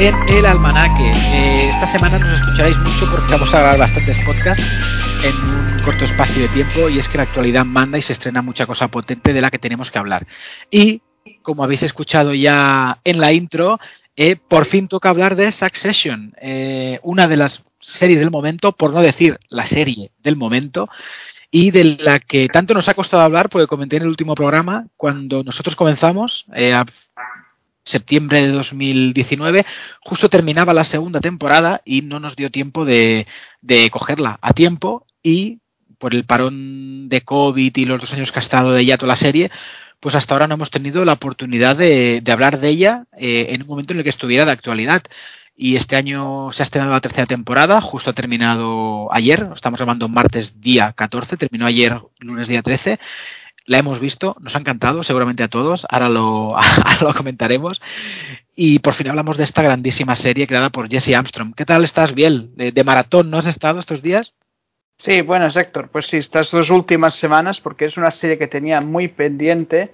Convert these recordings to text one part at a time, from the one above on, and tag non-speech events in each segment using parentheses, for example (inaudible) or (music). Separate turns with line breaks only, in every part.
en El Almanaque. Eh, esta semana nos escucharéis mucho porque vamos a grabar bastantes podcasts en un corto espacio de tiempo y es que la actualidad manda y se estrena mucha cosa potente de la que tenemos que hablar. Y, como habéis escuchado ya en la intro, eh, por fin toca hablar de Succession, eh, una de las series del momento, por no decir la serie del momento, y de la que tanto nos ha costado hablar, porque comenté en el último programa, cuando nosotros comenzamos, eh, a septiembre de 2019, justo terminaba la segunda temporada y no nos dio tiempo de, de cogerla a tiempo y por el parón de COVID y los dos años que ha estado de toda la serie, pues hasta ahora no hemos tenido la oportunidad de, de hablar de ella eh, en un momento en el que estuviera de actualidad y este año se ha estrenado la tercera temporada, justo ha terminado ayer, estamos grabando martes día 14, terminó ayer lunes día 13. La hemos visto, nos ha encantado, seguramente a todos, (laughs) ahora lo, comentaremos. Y por fin hablamos de esta grandísima serie creada por Jesse Armstrong. ¿Qué tal estás, Biel? ¿De, maratón no has estado estos días?
Sí, buenas, Héctor. Pues sí, estas dos últimas semanas, porque es una serie que tenía muy pendiente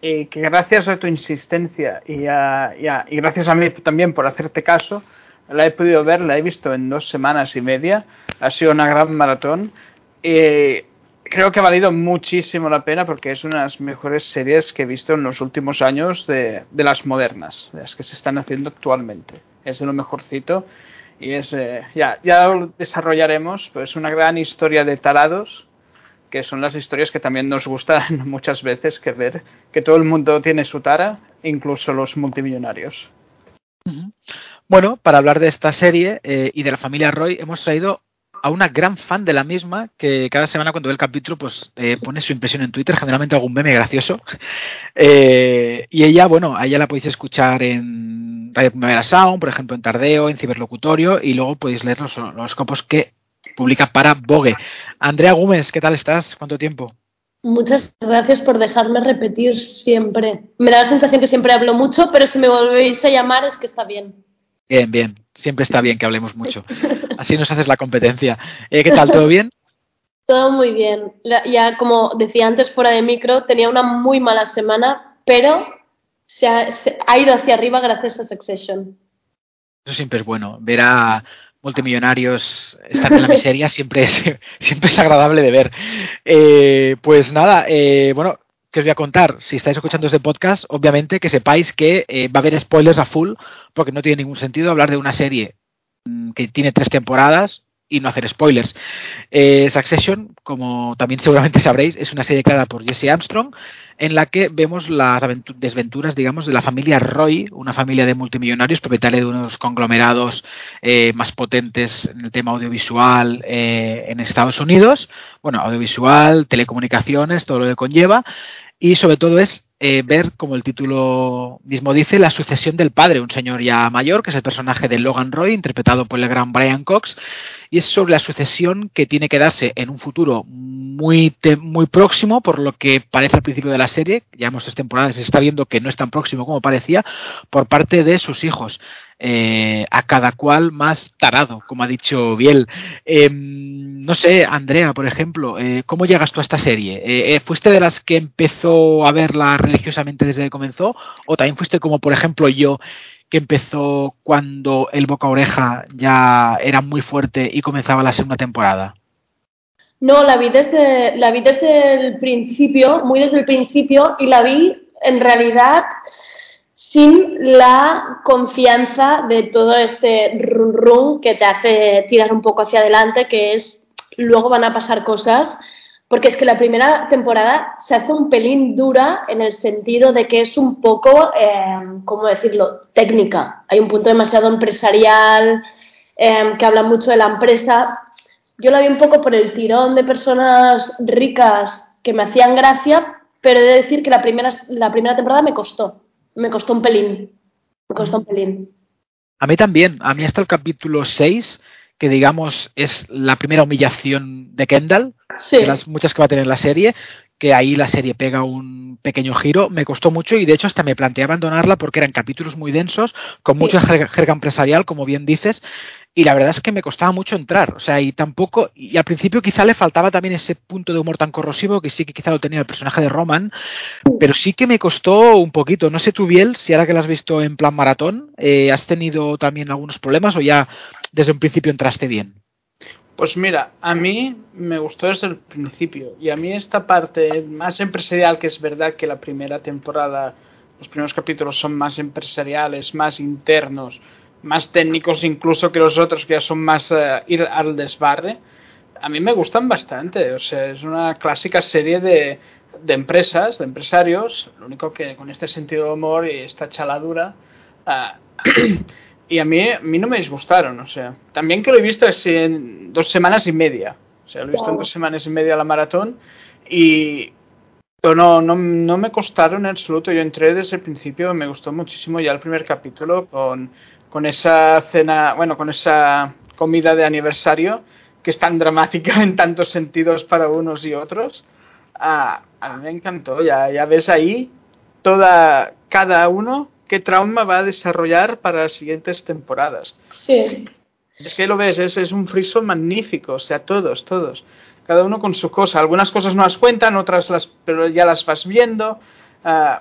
y que gracias a tu insistencia y, a, y, gracias a mí también por hacerte caso, la he podido ver, la he visto en dos semanas y media, ha sido una gran maratón creo que ha valido muchísimo la pena porque es una de las mejores series que he visto en los últimos años de, de las modernas, de las que se están haciendo actualmente. Es de lo mejorcito y es, eh, ya, ya lo desarrollaremos, pues una gran historia de tarados que son las historias que también nos gustan (laughs) muchas veces que ver que todo el mundo tiene su tara, incluso los multimillonarios.
Bueno, para hablar de esta serie eh, y de la familia Roy, hemos traído a una gran fan de la misma que cada semana cuando ve el capítulo pues eh, pone su impresión en Twitter, generalmente algún meme gracioso. (laughs) Eh, y ella, bueno, a ella la podéis escuchar en Radio Primavera Sound, por ejemplo en Tardeo, en Ciberlocutorio y luego podéis leer los, los copos que publica para Vogue. Andrea Gómez, ¿qué tal estás? ¿Cuánto tiempo?
Muchas gracias por dejarme repetir siempre. Me da la sensación que siempre hablo mucho, pero si me volvéis a llamar es que está bien.
Bien, bien. Siempre está bien que hablemos mucho. (laughs) Así nos haces la competencia. Eh, ¿Qué tal? ¿Todo bien?
Todo muy bien. La, ya como decía antes fuera de micro, tenía una muy mala semana, pero se ha, se ha ido hacia arriba gracias a Succession.
Eso siempre es bueno. Ver a, multimillonarios están en la miseria (laughs) siempre es, siempre es agradable de ver. Eh, pues nada, eh, bueno, ¿qué os voy a contar? Si estáis escuchando este podcast, obviamente que sepáis que eh, va a haber spoilers a full, porque no tiene ningún sentido hablar de una serie mmm, que tiene tres temporadas y no hacer spoilers. Eh, Succession, como también seguramente sabréis, es una serie creada por Jesse Armstrong en la que vemos las desventuras, digamos, de la familia Roy, una familia de multimillonarios, propietaria de unos conglomerados eh, más potentes en el tema audiovisual en Estados Unidos. Bueno, audiovisual, telecomunicaciones, todo lo que conlleva. Y sobre todo es eh, ver, como el título mismo dice, la sucesión del padre, un señor ya mayor, que es el personaje de Logan Roy, interpretado por el gran Brian Cox, y es sobre la sucesión que tiene que darse en un futuro muy, muy próximo, por lo que parece al principio de la serie, ya hemos tres temporadas, se está viendo que no es tan próximo como parecía, por parte de sus hijos. Eh, a cada cual más tarado, como ha dicho Biel. Eh, no sé, Andrea, por ejemplo, eh, ¿cómo llegas tú a esta serie? ¿Fuiste de las que empezó a verla religiosamente desde que comenzó? ¿O también fuiste como, por ejemplo, yo, que empezó cuando el boca oreja ya era muy fuerte y comenzaba la segunda temporada?
No, la vi desde, la vi desde el principio, muy desde el principio, y la vi en realidad sin la confianza de todo este run run que te hace tirar un poco hacia adelante, que es luego van a pasar cosas, porque es que la primera temporada se hace un pelín dura en el sentido de que es un poco, eh, ¿cómo decirlo?, técnica. Hay un punto demasiado empresarial, eh, que habla mucho de la empresa. Yo la vi un poco por el tirón de personas ricas que me hacían gracia, pero he de decir que la primera, la primera temporada me costó me costó un pelín. Me costó un pelín.
A mí también. A mí hasta el capítulo 6, que digamos es la primera humillación de Kendall,
sí.
de las muchas que va a tener la serie, que ahí la serie pega un pequeño giro, me costó mucho y de hecho hasta me planteé abandonarla porque eran capítulos muy densos, con mucha jerga empresarial, como bien dices, y la verdad es que me costaba mucho entrar, o sea, y tampoco, y al principio quizá le faltaba también ese punto de humor tan corrosivo que sí que quizá lo tenía el personaje de Roman, pero sí que me costó un poquito, no sé tú, Biel, si ahora que la has visto en plan maratón, eh, ¿has tenido también algunos problemas o ya desde un principio entraste bien?
Pues mira, a mí me gustó desde el principio y a mí esta parte más empresarial, que es verdad que la primera temporada, los primeros capítulos son más empresariales, más internos, más técnicos incluso que los otros que ya son más uh, ir al desbarre, a mí me gustan bastante. O sea, es una clásica serie de, de empresas, de empresarios, lo único que con este sentido de humor y esta chaladura. Uh, (clears throat) y a mí, a mí no me disgustaron, o sea, también que lo he visto es en dos semanas y media, o sea, lo he visto en dos semanas y media la maratón y pero no, no, no me costaron en absoluto, yo entré desde el principio, me gustó muchísimo ya el primer capítulo con, con esa cena, bueno, con esa comida de aniversario que es tan dramática (laughs) en tantos sentidos para unos y otros, a, a mí me encantó, ya, ya ves ahí toda, cada uno qué trauma va a desarrollar para las siguientes temporadas.
Sí.
Es que lo ves, es, es un friso magnífico, o sea, todos, todos. Cada uno con su cosa. Algunas cosas no las cuentan, otras las, pero ya las vas viendo. Uh,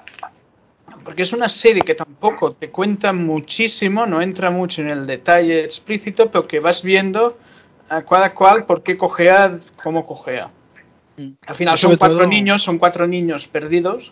porque es una serie que tampoco te cuenta muchísimo, no entra mucho en el detalle explícito, pero que vas viendo a cada cual por qué cojea, cómo cojea. Al final son cuatro todo... niños, son cuatro niños perdidos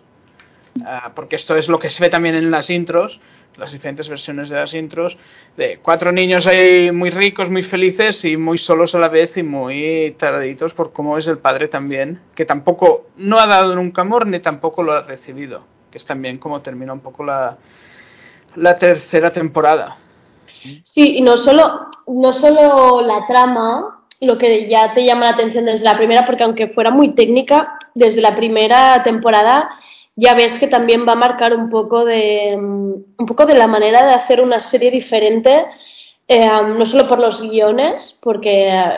Uh, porque esto es lo que se ve también en las intros, las diferentes versiones de las intros, de cuatro niños ahí muy ricos, muy felices y muy solos a la vez y muy taraditos por cómo es el padre también, que tampoco no ha dado nunca amor ni tampoco lo ha recibido, que es también como termina un poco la, la tercera temporada.
Sí, y no solo, no solo la trama, lo que ya te llama la atención desde la primera, porque aunque fuera muy técnica, desde la primera temporada ya ves que también va a marcar un poco de, un poco de la manera de hacer una serie diferente, eh, no solo por los guiones, porque eh,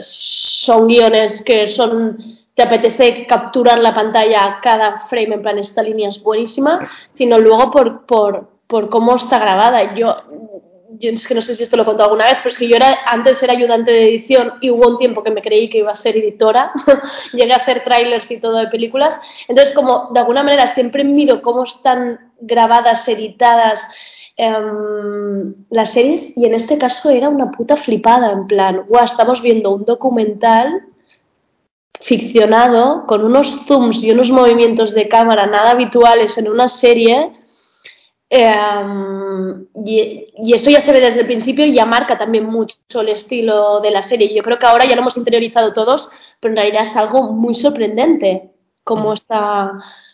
son guiones que son te apetece capturar la pantalla cada frame en plan esta línea es buenísima, sino luego por, por, por cómo está grabada. Yo yo es que no sé si esto lo he contado alguna vez, pero es que yo era, antes era ayudante de edición y hubo un tiempo que me creí que iba a ser editora, (laughs) llegué a hacer trailers y todo de películas, entonces como de alguna manera siempre miro cómo están grabadas, editadas um, las series y en este caso era una puta flipada, en plan, guau, estamos viendo un documental ficcionado con unos zooms y unos movimientos de cámara nada habituales en una serie eh, y, y, eso ya se ve desde el principio y ya marca también mucho el estilo de la serie. Yo creo que ahora ya lo hemos interiorizado todos, pero en realidad es algo muy sorprendente cómo está,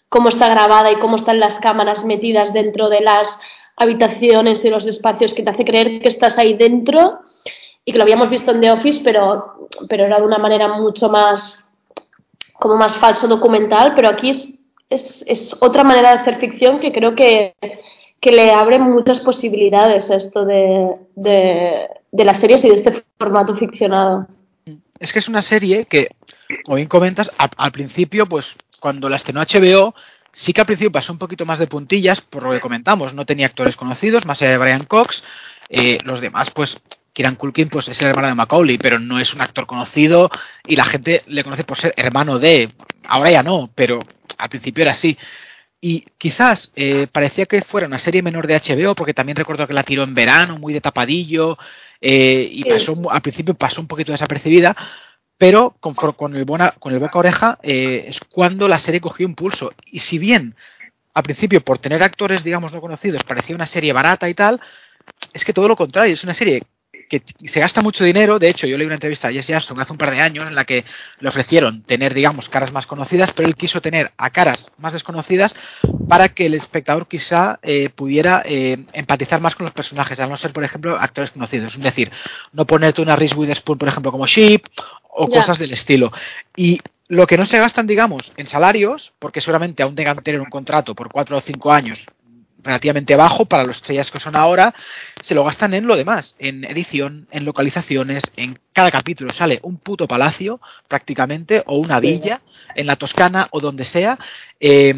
cómo está grabada y cómo están las cámaras metidas dentro de las habitaciones y los espacios que te hace creer que estás ahí dentro y que lo habíamos visto en The Office, pero, pero era de una manera mucho más como más falso documental, pero aquí es, es, otra manera de hacer ficción que creo que que le abre muchas posibilidades a esto de, de, de, las series y de este formato ficcionado.
Es que es una serie que, como bien comentas, al, al principio, pues cuando la estrenó HBO, sí que al principio pasó un poquito más de puntillas, por lo que comentamos, no tenía actores conocidos, más allá de Brian Cox, eh, los demás, pues Kieran Culkin pues es el hermano de Macaulay, pero no es un actor conocido y la gente le conoce por ser hermano de, ahora ya no, pero al principio era así. Y quizás eh, parecía que fuera una serie menor de HBO, porque también recuerdo que la tiró en verano, muy de tapadillo, eh, y pasó, al principio pasó un poquito desapercibida, pero con, con, el, buena, con el boca oreja eh, es cuando la serie cogió impulso. Y si bien al principio, por tener actores, digamos, no conocidos, parecía una serie barata y tal, es que todo lo contrario, es una serie que se gasta mucho dinero. De hecho, yo leí una entrevista a Jesse Aston hace un par de años en la que le ofrecieron tener, digamos, caras más conocidas, pero él quiso tener a caras más desconocidas para que el espectador quizá eh, pudiera eh, empatizar más con los personajes, al no ser, por ejemplo, actores conocidos. Es decir, no ponerte una Reese Witherspoon, por ejemplo, como Sheep o yeah. cosas del estilo. Y lo que no se gastan, digamos, en salarios, porque seguramente aún tengan que tener un contrato por cuatro o cinco años relativamente bajo para los estrellas que son ahora, se lo gastan en lo demás, en edición, en localizaciones, en cada capítulo sale un puto palacio prácticamente o una villa en la Toscana o donde sea. Eh,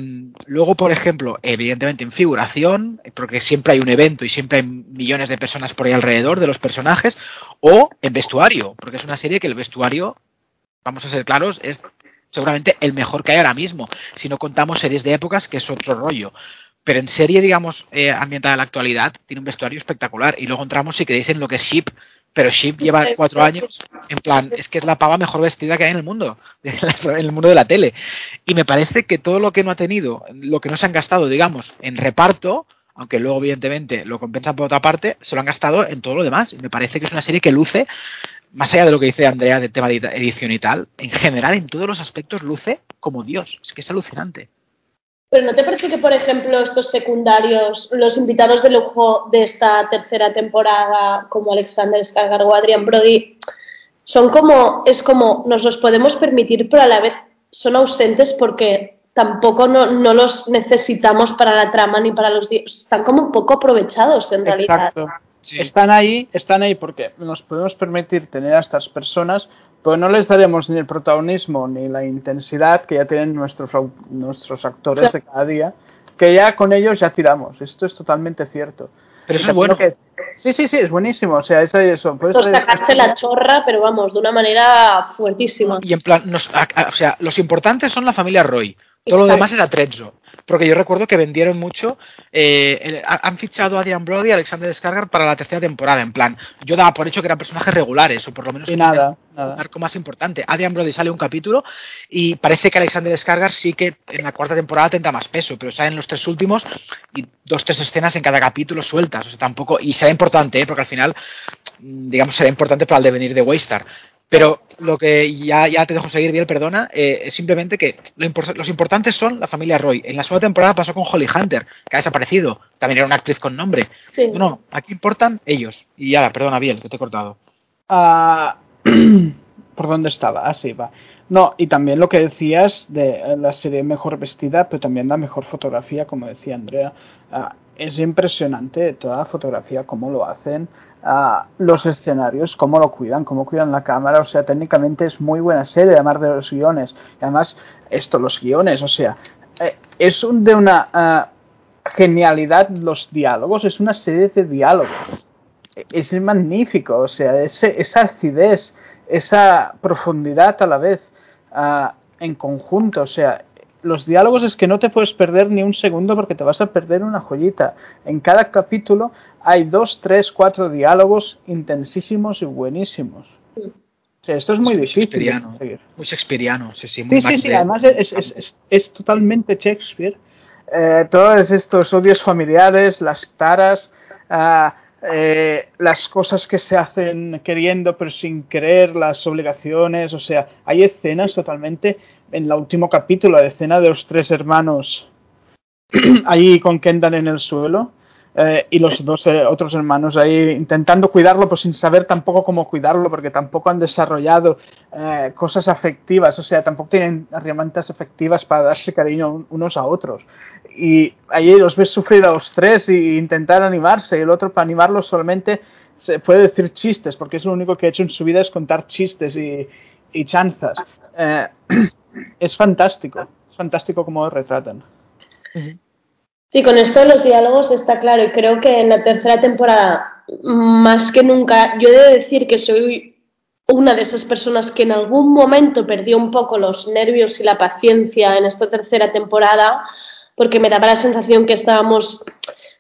luego, por ejemplo, evidentemente en figuración, porque siempre hay un evento y siempre hay millones de personas por ahí alrededor de los personajes, o en vestuario, porque es una serie que el vestuario, vamos a ser claros, es seguramente el mejor que hay ahora mismo, si no contamos series de épocas, que es otro rollo pero en serie, digamos, eh, ambientada en la actualidad, tiene un vestuario espectacular. Y luego entramos, si queréis, en lo que es Ship, pero Ship lleva cuatro años, en plan, es que es la pava mejor vestida que hay en el mundo, (laughs) en el mundo de la tele. Y me parece que todo lo que no ha tenido, lo que no se han gastado, digamos, en reparto, aunque luego evidentemente lo compensan por otra parte, se lo han gastado en todo lo demás. Y me parece que es una serie que luce, más allá de lo que dice Andrea del tema de edición y tal, en general, en todos los aspectos, luce como Dios. Es que es alucinante.
Pero ¿no te parece que, por ejemplo, estos secundarios, los invitados de lujo de esta tercera temporada, como Alexander Skarsgård o Adrian Brody, son como, es como, nos los podemos permitir, pero a la vez son ausentes porque tampoco no, los necesitamos para la trama ni para los días. Están como un poco aprovechados en realidad.
Están ahí, están ahí porque nos podemos permitir tener a estas personas pues no les daremos ni el protagonismo ni la intensidad que ya tienen nuestros, nuestros actores de cada día, que ya con ellos ya tiramos. Esto es totalmente cierto.
Pero eso es bueno. Que,
sí, sí, sí, es buenísimo. O sea, eso. eso
sacarse la chorra, pero vamos, de una manera fuertísima.
Y en plan, o sea, los importantes son la familia Roy. Todo lo demás es Atrezzo. Porque yo recuerdo que vendieron mucho. Eh, han fichado a Adrian Brody y Alexander Descargar para la tercera temporada. En plan, yo daba por hecho que eran personajes regulares, o por lo menos.
Y nada,
Un arco más importante. Adrian Brody sale un capítulo y parece que Alexander Descargar sí que en la cuarta temporada tendrá más peso, pero salen los tres últimos y dos, tres escenas en cada capítulo sueltas. O sea, tampoco. Y será importante, ¿eh? porque al final, mm, digamos, será importante para el devenir de Waystar. Pero lo que ya, ya te dejo seguir bien, perdona, eh, es simplemente que los importantes son la familia Roy. En la segunda temporada pasó con Holly Hunter, que ha desaparecido. También era una actriz con nombre. No, no, aquí importan ellos. Y ya, perdona, bien, que te he cortado.
Ah, (clears throat) ¿Por dónde estaba? Así ah, va. No, y también lo que decías de la serie mejor vestida, pero también la mejor fotografía, como decía Andrea. Ah, es impresionante toda la fotografía, cómo lo hacen los escenarios, cómo lo cuidan, cómo cuidan la cámara, o sea, técnicamente es muy buena serie, además de los guiones, y además esto, los guiones, o sea, eh, es un, de una ah, genialidad los diálogos, es una serie de diálogos, es magnífico, o sea, esa acidez, esa profundidad a la vez ah, en conjunto, o sea, los diálogos es que no te puedes perder ni un segundo porque te vas a perder una joyita. En cada capítulo hay dos, tres, cuatro diálogos intensísimos y buenísimos. esto es muy difícil.
Muy shakespeariano, sí, sí,
muy sí, sí, además es, totalmente Shakespeare. Eh, todos estos odios familiares, las taras, ah, eh, las cosas que se hacen queriendo pero sin querer, las obligaciones, o sea, hay escenas totalmente, en el último capítulo, la escena de los tres hermanos (clears throat) ahí con Kendall en el suelo, eh, y los dos eh, otros hermanos ahí intentando cuidarlo, pues sin saber tampoco cómo cuidarlo, porque tampoco han desarrollado eh, cosas afectivas, o sea, tampoco tienen herramientas afectivas para darse cariño unos a otros. Y ahí los ves sufrir a los tres e intentar animarse, y el otro para animarlos solamente se puede decir chistes, porque es lo único que ha hecho en su vida es contar chistes y chanzas. (clears throat) es fantástico, es fantástico cómo retratan.
Sí, con esto de los diálogos está claro y creo que en la tercera temporada, más que nunca, yo he de decir que soy una de esas personas que en algún momento perdió un poco los nervios y la paciencia en esta tercera temporada, porque me daba la sensación que estábamos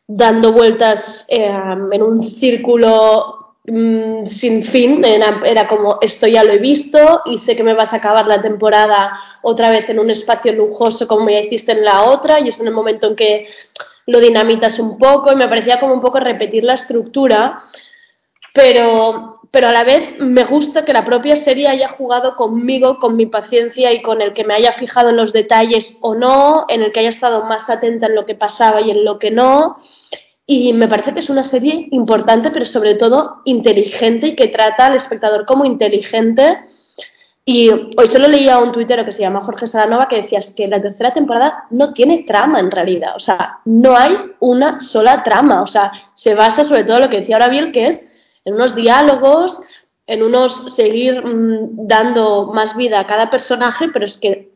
dando vueltas eh, en un círculo Mm, sin fin, era, como esto ya lo he visto y sé que me vas a acabar la temporada otra vez en un espacio lujoso como ya hiciste en la otra y es en el momento en que lo dinamitas un poco y me parecía como un poco repetir la estructura, pero, pero a la vez me gusta que la propia serie haya jugado conmigo, con mi paciencia y con el que me haya fijado en los detalles o no, en el que haya estado más atenta en lo que pasaba y en lo que no y me parece que es una serie importante, pero sobre todo inteligente y que trata al espectador como inteligente. Y hoy solo leía un tuitero que se llama Jorge Salanova que decía que la tercera temporada no tiene trama en realidad, o sea, no hay una sola trama, o sea, se basa sobre todo lo que decía ahora Biel, que es en unos diálogos, en unos seguir mm, dando más vida a cada personaje, pero es que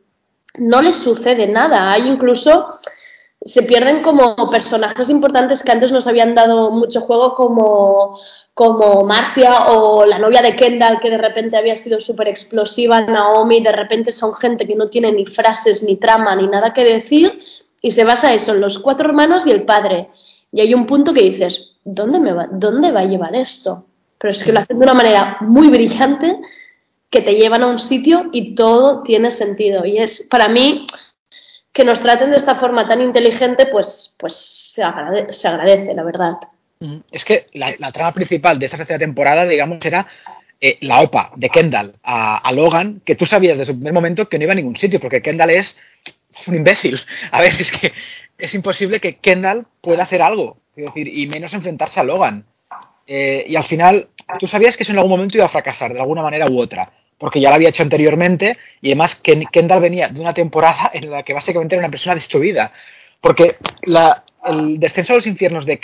no les sucede nada, hay incluso se pierden como personajes importantes que antes nos habían dado mucho juego como como Marcia o la novia de Kendall que de repente había sido súper explosiva, Naomi, de repente son gente que no tiene ni frases, ni trama, ni nada que decir y se basa eso en los cuatro hermanos y el padre. Y hay un punto que dices, ¿dónde, me ¿dónde va a llevar esto? Pero es que lo hacen de una manera muy brillante que te llevan a un sitio y todo tiene sentido. Y es para mí que nos traten de esta forma tan inteligente, pues, pues se, agradece, la verdad.
Es que la, trama principal de esta tercera temporada, digamos, era eh, la OPA de Kendall a, Logan, que tú sabías desde el primer momento que no iba a ningún sitio, porque Kendall es un imbécil. A ver, es que es imposible que Kendall pueda hacer algo, decir, y menos enfrentarse a Logan. Eh, y al final, tú sabías que eso en algún momento iba a fracasar, de alguna manera u otra, porque ya lo había hecho anteriormente, y además Kendall venía de una temporada (laughs) en la que básicamente era una persona destruida. Porque la, el descenso a los infiernos de,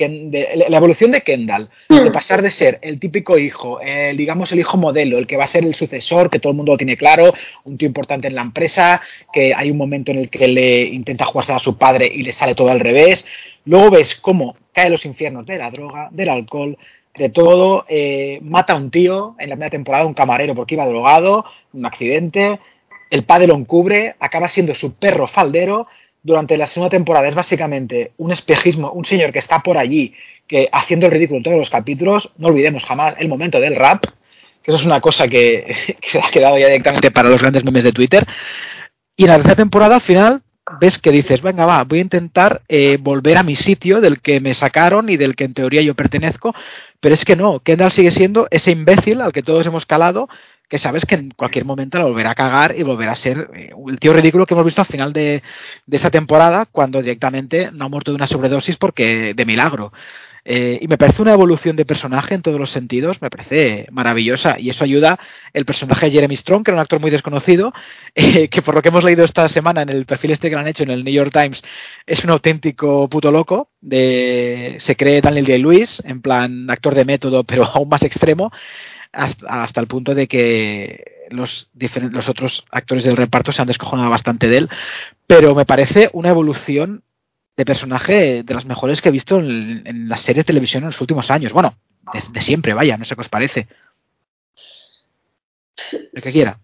la evolución de Kendall, de mm. pasar de ser el típico hijo, el, digamos el hijo modelo, el que va a ser el sucesor, que todo el mundo lo tiene claro, un tío importante en la empresa, que hay un momento en el que le intenta jugarse a su padre y le sale todo al revés. Luego ves cómo cae a los infiernos de la droga, del alcohol, de todo, eh, mata a un tío en la primera temporada, un camarero porque iba drogado, un accidente, el padre lo encubre, acaba siendo su perro faldero durante la segunda temporada es básicamente un espejismo, un señor que está por allí, que haciendo el ridículo en todos los capítulos, no olvidemos jamás el momento del rap, que eso es una cosa que, (laughs) se ha quedado ya directamente para los grandes memes de Twitter. Y en la tercera temporada, al final, ves que dices, venga, va, voy a intentar eh, volver a mi sitio del que me sacaron y del que en teoría yo pertenezco, pero es que no, Kendall sigue siendo ese imbécil al que todos hemos calado que sabes que en cualquier momento la volverá a cagar y volverá a ser eh, el tío ridículo que hemos visto al final de, esta temporada, cuando directamente no ha muerto de una sobredosis porque de milagro. Eh, y me parece una evolución de personaje en todos los sentidos, me parece maravillosa. Y eso ayuda el personaje de Jeremy Strong, que era un actor muy desconocido, (laughs) eh, que por lo que hemos leído esta semana en el perfil este que han hecho en el New York Times, es un auténtico puto loco. De, se cree Daniel Day-Lewis, en plan actor de método, (laughs) pero aún más extremo hasta, el punto de que los, los otros actores del reparto se han descojonado bastante de él, pero me parece una evolución de personaje de las mejores que he visto en, las series de televisión en los últimos años. Bueno, de, siempre, vaya, no sé qué os parece. El que quiera.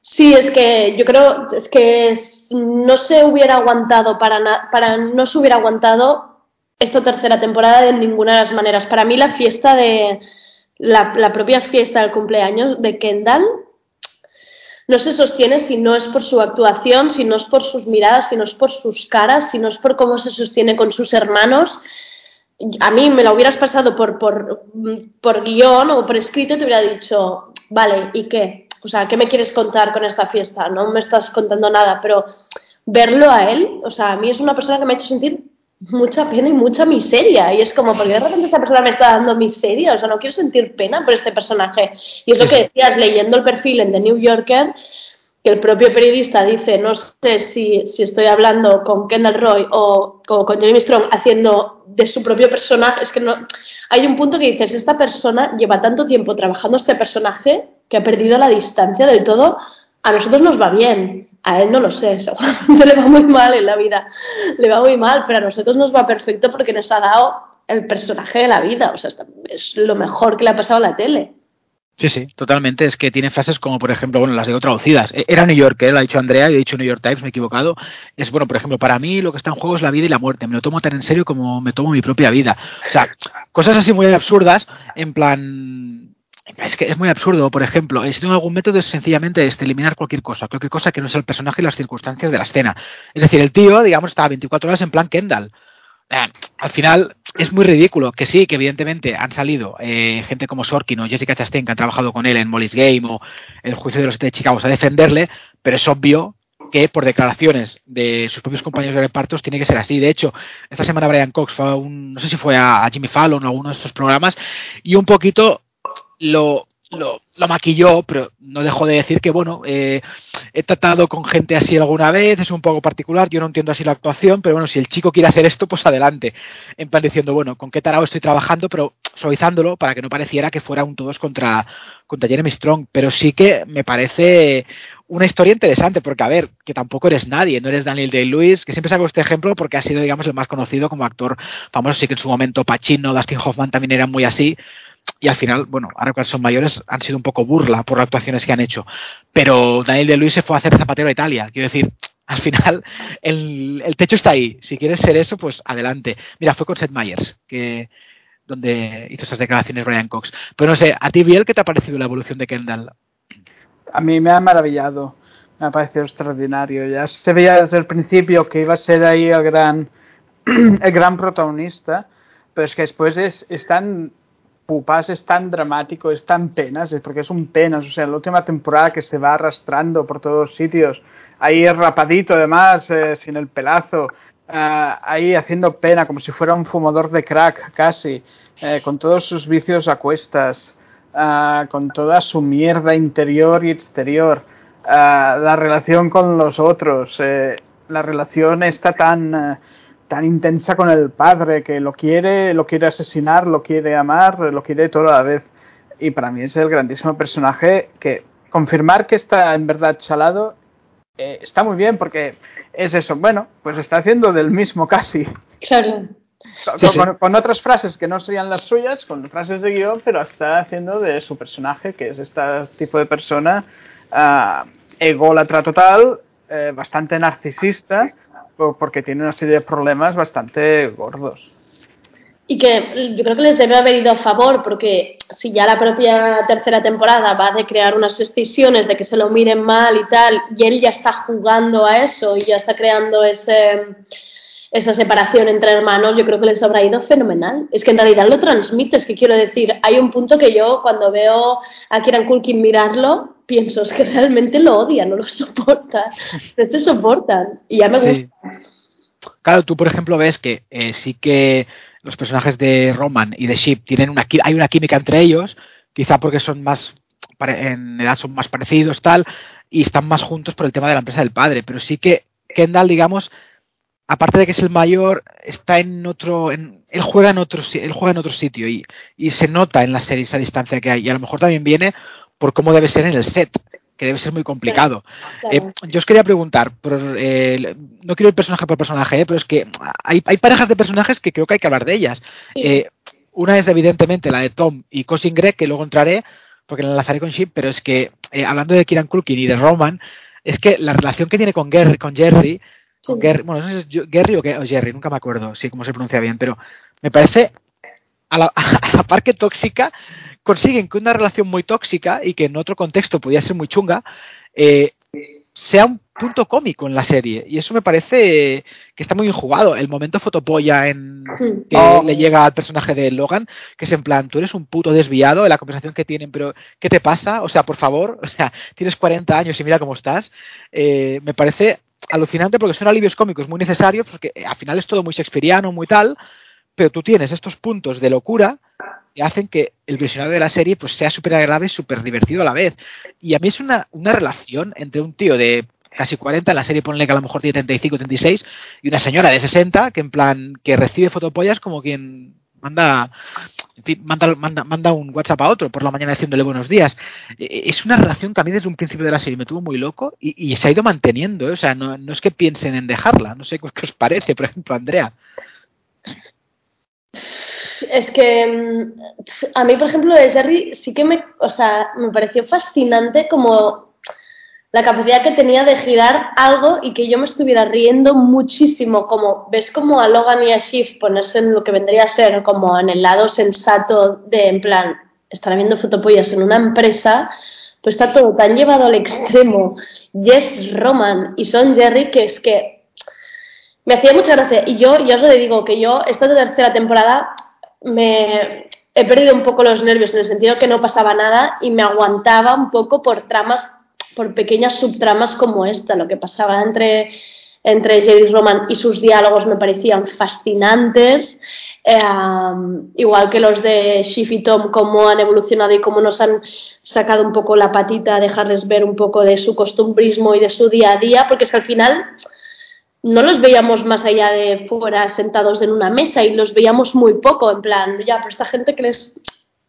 Sí, es que yo creo es que no se hubiera aguantado para, para no se hubiera aguantado esta tercera temporada de ninguna de las maneras. Para mí la fiesta de, la, propia fiesta del cumpleaños de Kendall no se sostiene si no es por su actuación, si no es por sus miradas, si no es por sus caras, si no es por cómo se sostiene con sus hermanos. A mí me lo hubieras pasado por, por, por guion o por escrito y te hubiera dicho, vale, ¿y qué? O sea, ¿qué me quieres contar con esta fiesta? No me estás contando nada, pero verlo a él, o sea, a mí es una persona que me ha hecho sentir mucha pena y mucha miseria. Y es como, porque de repente esta persona me está dando miseria? O sea, no quiero sentir pena por este personaje. Y es lo que decías leyendo el perfil en The New Yorker, que el propio periodista dice, no sé si, si estoy hablando con Kendall Roy o, o, con Jeremy Strong haciendo de su propio personaje. Es que no. Hay un punto que dices, esta persona lleva tanto tiempo trabajando este personaje que ha perdido la distancia del todo. A nosotros nos va bien a él no lo sé, (laughs) seguramente le va muy mal en la vida, le va muy mal, pero a nosotros nos va perfecto porque nos ha dado el personaje de la vida, o sea, es lo mejor que le ha pasado a la tele.
Sí, sí, totalmente. Es que tiene frases como, por ejemplo, bueno, las digo traducidas. E, era New York, ¿eh? lo ha dicho Andrea, y he dicho New York Times, me he equivocado. Es, bueno, por ejemplo, para mí lo que está en juego es la vida y la muerte. Me lo tomo tan en serio como me tomo mi propia vida. O sea, cosas así muy absurdas, en plan, es que es muy absurdo, por ejemplo, si tengo algún método es sencillamente este, eliminar cualquier cosa, cualquier cosa que no sea el personaje y las circunstancias de la escena. Es decir, el tío, digamos, estaba 24 horas en plan Kendall. Eh, al final es muy ridículo, que sí, que evidentemente han salido eh, gente como Sorkin o Jessica Chastain que han trabajado con él en Molly's Game o El juicio de los de Chicago a defenderle, pero es obvio que por declaraciones de sus propios compañeros de repartos tiene que ser así. De hecho, esta semana Brian Cox fue a un, no sé si fue a, Jimmy Fallon o a alguno de estos programas y un poquito lo, lo, maquilló, pero no dejó de decir que, bueno, eh, he tratado con gente así alguna vez, es un poco particular, yo no entiendo así la actuación, pero bueno, si el chico quiere hacer esto, pues adelante. En plan diciendo, bueno, con qué tarado estoy trabajando, pero suavizándolo para que no pareciera que fuera un todos contra, contra Jeremy Strong. Pero sí que me parece una historia interesante, porque a ver, que tampoco eres nadie, no eres Daniel Day-Lewis, que siempre saco este ejemplo porque ha sido, digamos, el más conocido como actor famoso, sí que en su momento Pacino, Dustin Hoffman también eran muy así, y al final, bueno, ahora que son mayores, han sido un poco burla por las actuaciones que han hecho. Pero Daniel de Luis se fue a hacer zapatero a Italia. Quiero decir, (laughs) al final el, techo está ahí. Si quieres ser eso, pues adelante. Mira, fue con Seth Meyers, que donde hizo esas declaraciones Brian Cox. Pero no sé, ¿a ti, Biel, qué te ha parecido la evolución de Kendall?
A mí me ha maravillado. Me ha parecido extraordinario. Ya se veía desde el principio que iba a ser ahí el gran, (clears throat) el gran protagonista, pero es que después es, es tan Pupas es tan dramático, es tan penas, es porque es un penas, o sea, la última temporada que se va arrastrando por todos sitios, ahí rapadito además, eh, sin el pelazo, eh, ahí haciendo pena como si fuera un fumador de crack casi, eh, con todos sus vicios a cuestas, con toda su mierda interior y exterior, la relación con los otros, la relación está tan tan intensa con el padre que lo quiere, lo quiere asesinar, lo quiere amar, lo quiere todo a la vez. Y para mí es el grandísimo personaje que confirmar que está en verdad chalado eh, está muy bien porque es eso. Bueno, pues está haciendo del mismo casi.
Claro.
Con, otras frases que no serían las suyas, con frases de guion, pero está haciendo de su personaje, que es este tipo de persona uh, ególatra total, eh, bastante narcisista, porque tiene una serie de problemas bastante gordos.
Y que yo creo que les debe haber ido a favor, porque si ya la propia tercera temporada va de crear unas decisiones de que se lo miren mal y tal, y él ya está jugando a eso y ya está creando ese, esa separación entre hermanos, yo creo que les habrá ido fenomenal. Es que en realidad lo transmite, es que quiero decir, hay un punto que yo cuando veo a Kieran Culkin mirarlo, pienso, es que realmente lo odian, no lo (laughs) soportan, no se soportan, y ya me gusta.
Claro, tú por ejemplo ves que eh, sí que los personajes de Roman y de Ship tienen una hay una química entre ellos, quizá porque son más en edad son más parecidos tal y están más juntos por el tema de la empresa del padre, pero sí que Kendall digamos aparte de que es el mayor, está en otro, él juega en otro, él juega en otro sitio y, y, se nota en la serie esa distancia que hay y a lo mejor también viene por cómo debe ser en el set, que debe ser muy complicado. Eh, yo os quería preguntar, eh, no quiero ir personaje por personaje, eh, pero es que hay, parejas de personajes que creo que hay que hablar de ellas. una es evidentemente la de Tom y Cousin Greg, que luego entraré, porque la enlazaré con Ship, pero es que hablando de Kieran Culkin y de Roman, es que la relación que tiene con, Gary, con Jerry, con bueno, no sé si es Gary o, Jerry, nunca me acuerdo, sí, cómo se pronuncia bien, pero me parece a la, (laughs) a la par que tóxica, consiguen que una relación muy tóxica y que en otro contexto podía ser muy chunga, eh, sea un punto cómico en la serie. Y eso me parece que está muy bien jugado. El momento fotopolla en que oh. le llega al personaje de Logan, que es en plan, tú eres un puto desviado en la conversación que tienen, pero ¿qué te pasa? O sea, por favor, (laughs) o sea, tienes 40 años y mira cómo estás. Eh, me parece alucinante porque son alivios cómicos muy necesarios, porque al final es todo muy shakespeariano, muy tal, pero tú tienes estos puntos de locura que hacen que el visionado de la serie pues sea súper agradable y súper divertido a la vez. Y a mí es una, una relación entre un tío de casi 40, la serie ponle que a lo mejor tiene 35, 36, y una señora de 60 que en plan que recibe fotopollas como quien manda, manda, manda, manda, un WhatsApp a otro por la mañana diciéndole buenos días. E, e, es una relación que a mí desde un principio de la serie me tuvo muy loco y, se ha ido manteniendo. ¿eh? O sea, no, no, es que piensen en dejarla. No sé (laughs) qué os parece, por ejemplo, Andrea.
Es que mm, a mí, por ejemplo, de Jerry sí que me, o sea, me pareció fascinante como la capacidad que tenía de girar algo y que yo me estuviera riendo muchísimo, como ves como a Logan y a Shift ponerse en lo que vendría a ser como en el lado sensato de, en plan, estar viendo fotopollas en una empresa, pues está todo tan llevado al extremo. Jess Roman y Son Jerry que es que me hacía mucha gracia. Y yo, ya os lo digo, que yo esta tercera temporada me he perdido un poco los nervios en el sentido que no pasaba nada y me aguantaba un poco por tramas, por pequeñas subtramas como esta, lo que pasaba entre entre Jade y Roman y sus diálogos me parecían fascinantes. Em, igual que los de Shiv y Tom, cómo han evolucionado y cómo nos han sacado un poco la patita, dejarles ver un poco de su costumbrismo y de su día a día, porque es que al final no los veíamos más allá de fuera sentados en una mesa y los veíamos muy poco, en plan, ya, pero esta gente que les,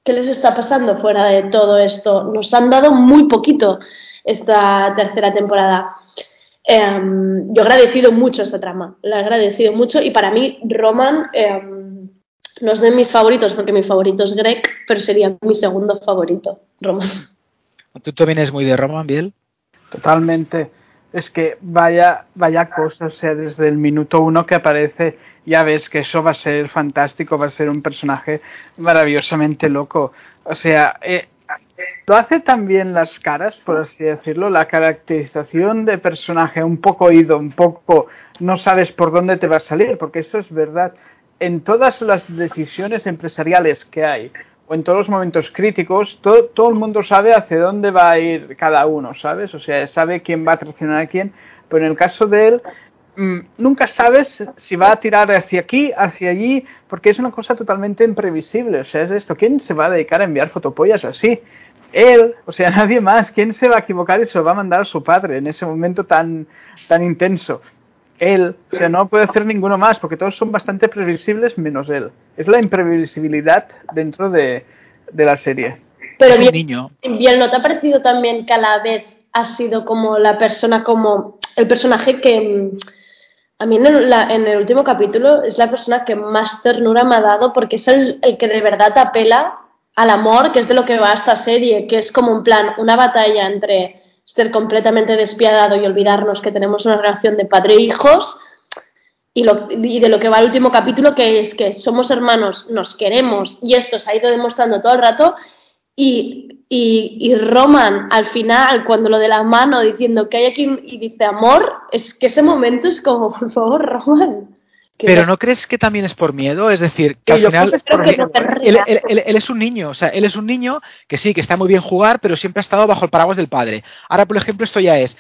¿qué les está pasando fuera de todo esto? Nos han dado muy poquito esta tercera temporada. Em, yo he agradecido mucho esta trama, la he agradecido mucho y para mí Roman em, no es de mis favoritos porque mi favorito es Greg, pero sería mi segundo favorito, Roman.
¿Tú también eres muy de Roman, Biel?
Totalmente. Es que vaya, vaya cosa, o sea, desde el minuto uno que aparece, ya ves que eso va a ser fantástico, va a ser un personaje maravillosamente loco. O sea, eh, lo hace también las caras, por así decirlo, la caracterización de personaje un poco ido, un poco no sabes por dónde te va a salir, porque eso es verdad. En todas las decisiones empresariales que hay, o en todos los momentos críticos, todo, todo el mundo sabe hacia dónde va a ir cada uno, ¿sabes? O sea, sabe quién va a traicionar a quién, pero en el caso de él, mm, nunca sabes si va a tirar hacia aquí, hacia allí, porque es una cosa totalmente imprevisible. O sea, es esto, ¿quién se va a dedicar a enviar fotopollas así? Él, o sea, (laughs) nadie más. ¿Quién se va a equivocar y se lo va a mandar a su padre en ese momento tan, tan intenso? él, o sea, no puede hacer ninguno más, porque todos son bastante previsibles menos él. Es la imprevisibilidad dentro de, la serie.
Pero bien, niño. bien, ¿no te ha parecido también que a la vez ha sido como la persona, como el personaje que mm, a mí en el, en el último capítulo es la persona que más ternura me ha dado porque es el, el que de verdad apela al amor, que es de lo que va esta serie, que es como un plan, una batalla entre ser completamente despiadado y olvidarnos que tenemos una relación de padre e hijos. Y, lo, y, de lo que va el último capítulo, que es que somos hermanos, nos queremos, y esto se ha ido demostrando todo el rato. Y, y, y Roman, al final, cuando lo de la mano diciendo que hay aquí y dice amor, es que ese momento es como, por favor, Roman.
Pero ¿no crees que también es por miedo? Es decir, que al final él, es un niño, o sea, él es un niño que sí, que está muy bien jugar, pero siempre ha estado bajo el paraguas del padre. Ahora, por ejemplo, esto ya es,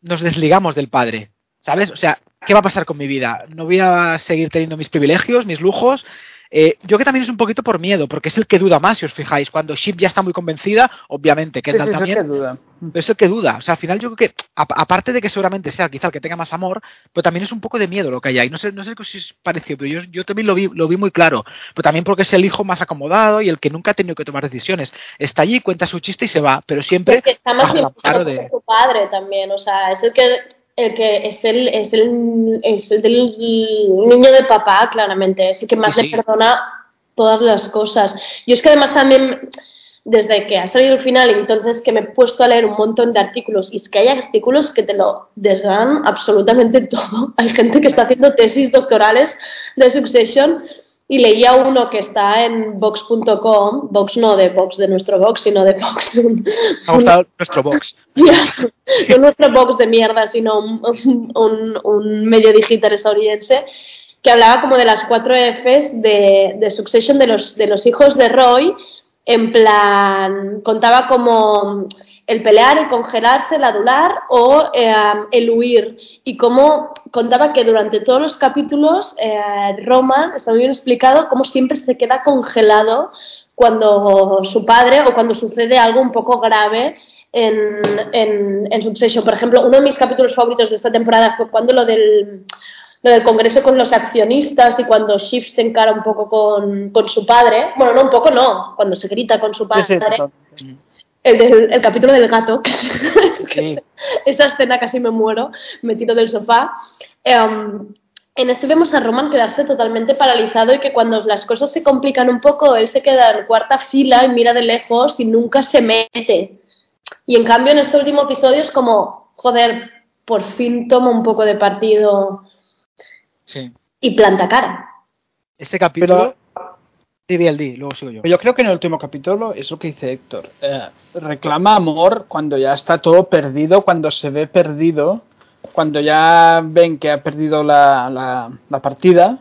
nos desligamos del padre, ¿sabes? O sea, ¿qué va a pasar con mi vida? No voy a seguir teniendo mis privilegios, mis lujos, eh, yo que también es un poquito por miedo, porque es el que duda más, si os fijáis. Cuando Ship ya está muy convencida, obviamente, que también. Es el que duda. Pero es el que duda. O sea, al final yo creo que, aparte de que seguramente sea quizá el que tenga más amor, pero también es un poco de miedo lo que hay ahí. No sé, no sé si os pareció, pero yo, yo también lo vi, lo vi muy claro. Pero también porque es el hijo más acomodado y el que nunca ha tenido que tomar decisiones. Está allí, cuenta su chiste y se va, pero siempre.
está más de... su padre también. O sea, es el que el que es el, es el, es el del niño de papá, claramente, es el que más le perdona todas las cosas. Yo es que además también, desde que ha salido el final, entonces que me he puesto a leer un montón de artículos, y es que hay artículos que te lo desdan absolutamente (laughs) todo. Hay gente que está haciendo tesis doctorales de Succession y leía uno que está en Vox.com, Vox no de Vox de nuestro Vox, sino de Vox.
ha gustado nuestro Vox. (laughs)
no nuestro Vox de mierda, sino un, un, medio digital estadounidense que hablaba como de las cuatro Fs de, de Succession de los, de los hijos de Roy, en plan, contaba como el pelear, el congelarse, el adular o eh, el huir. Y como contaba que durante todos los capítulos eh, Roma está muy bien explicado cómo siempre se queda congelado cuando su padre o cuando sucede algo un poco grave en, en, en Succession. Por ejemplo, uno de mis capítulos favoritos de esta temporada fue cuando lo del lo del congreso con los accionistas y cuando Shift se encara un poco con, con, su padre, bueno, no un poco, no, cuando se grita con su padre, el, el capítulo del gato, (laughs) esa escena casi me muero, me tiro del sofá. Em, en este vemos a Roman quedarse totalmente paralizado y que cuando las cosas se complican un poco, él se queda en cuarta fila y mira de lejos y nunca se mete. Y en cambio en este último episodio es como, joder, por fin toma un poco de partido
sí.
y planta cara.
Este capítulo luego sigo yo.
Yo creo que en el último capítulo es lo que dice Héctor. Eh, reclama amor cuando ya está todo perdido, cuando se ve perdido, cuando ya ven que ha perdido la, la, partida,